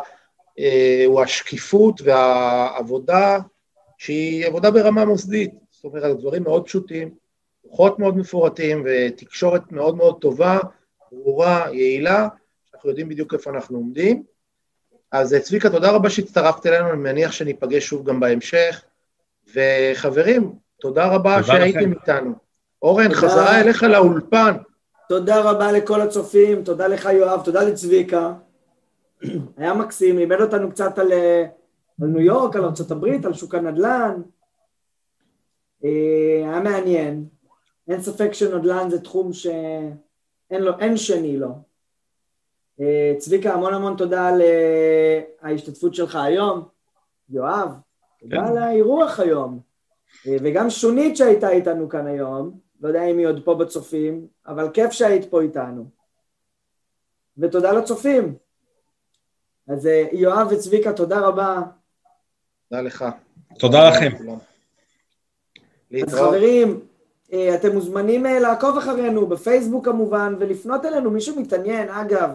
אה, הוא השקיפות והעבודה שהיא עבודה ברמה מוסדית, זאת אומרת, דברים מאוד פשוטים, דוחות מאוד מפורטים ותקשורת מאוד מאוד טובה, ברורה, יעילה, אנחנו יודעים בדיוק איפה אנחנו עומדים. אז צביקה, תודה רבה שהצטרפת אלינו, אני מניח שניפגש שוב גם בהמשך. וחברים, תודה רבה תודה שהייתם לכם. איתנו. אורן, תודה. חזרה אליך לאולפן. תודה רבה לכל הצופים, תודה לך יואב, תודה לצביקה. היה מקסים, לימד אותנו קצת על, אה, על ניו יורק, על ארה"ב, על שוק הנדל"ן. אה, היה מעניין. אין ספק שנדל"ן זה תחום שאין לו, אין שני לו. אה, צביקה, המון המון תודה על ההשתתפות שלך היום. יואב, תודה כן. על האירוח היום. וגם שונית שהייתה איתנו כאן היום, לא יודע אם היא עוד פה בצופים, אבל כיף שהיית פה איתנו. ותודה לצופים. אז אה, יואב וצביקה, תודה רבה. תודה לך. תודה לכם. אז חברים, אה, אתם מוזמנים אה, לעקוב אחרינו בפייסבוק כמובן, ולפנות אלינו, מי שמתעניין, אגב,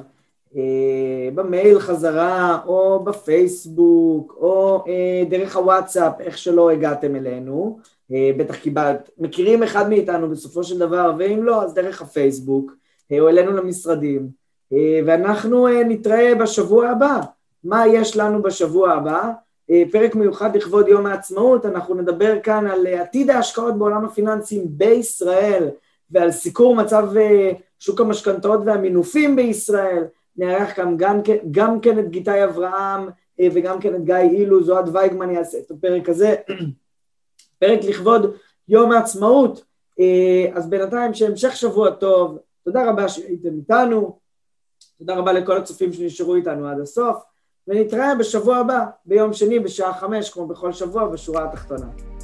במייל חזרה, או בפייסבוק, או דרך הוואטסאפ, איך שלא הגעתם אלינו, בטח קיבלת, מכירים אחד מאיתנו בסופו של דבר, ואם לא, אז דרך הפייסבוק, או אלינו למשרדים. אה, ואנחנו אה, נתראה בשבוע הבא. מה יש לנו בשבוע הבא? אה, פרק מיוחד לכבוד יום העצמאות, אנחנו נדבר כאן על עתיד ההשקעות בעולם הפיננסים בישראל ועל סיקור מצב שוק המשכנתאות והמינופים בישראל. נארח כאן גם, גם כן את גיתי אברהם וגם כן את גיא אילוז, אוהד וייגמן יעשה את הפרק הזה. פרק לכבוד יום העצמאות. אז בינתיים שהמשך שבוע טוב, תודה רבה שהייתם איתנו. תודה רבה לכל הצופים שנשארו איתנו עד הסוף, ונתראה בשבוע הבא, ביום שני בשעה חמש, כמו בכל שבוע, בשורה התחתונה.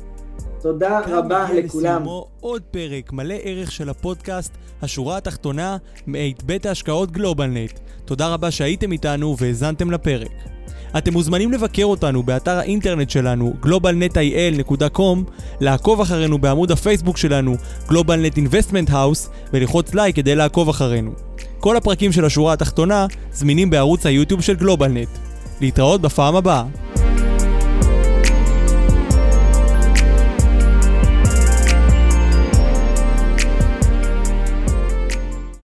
תודה רבה לכולם. לסיומו עוד פרק מלא ערך של הפודקאסט, השורה התחתונה, מאת בית ההשקעות גלובלנט. תודה רבה שהייתם איתנו והאזנתם לפרק. אתם מוזמנים לבקר אותנו באתר האינטרנט שלנו globalnetil.com, לעקוב אחרינו בעמוד הפייסבוק שלנו GlobalNet Investment House וללחוץ לייק כדי לעקוב אחרינו. כל הפרקים של השורה התחתונה זמינים בערוץ היוטיוב של גלובלנט. להתראות בפעם הבאה.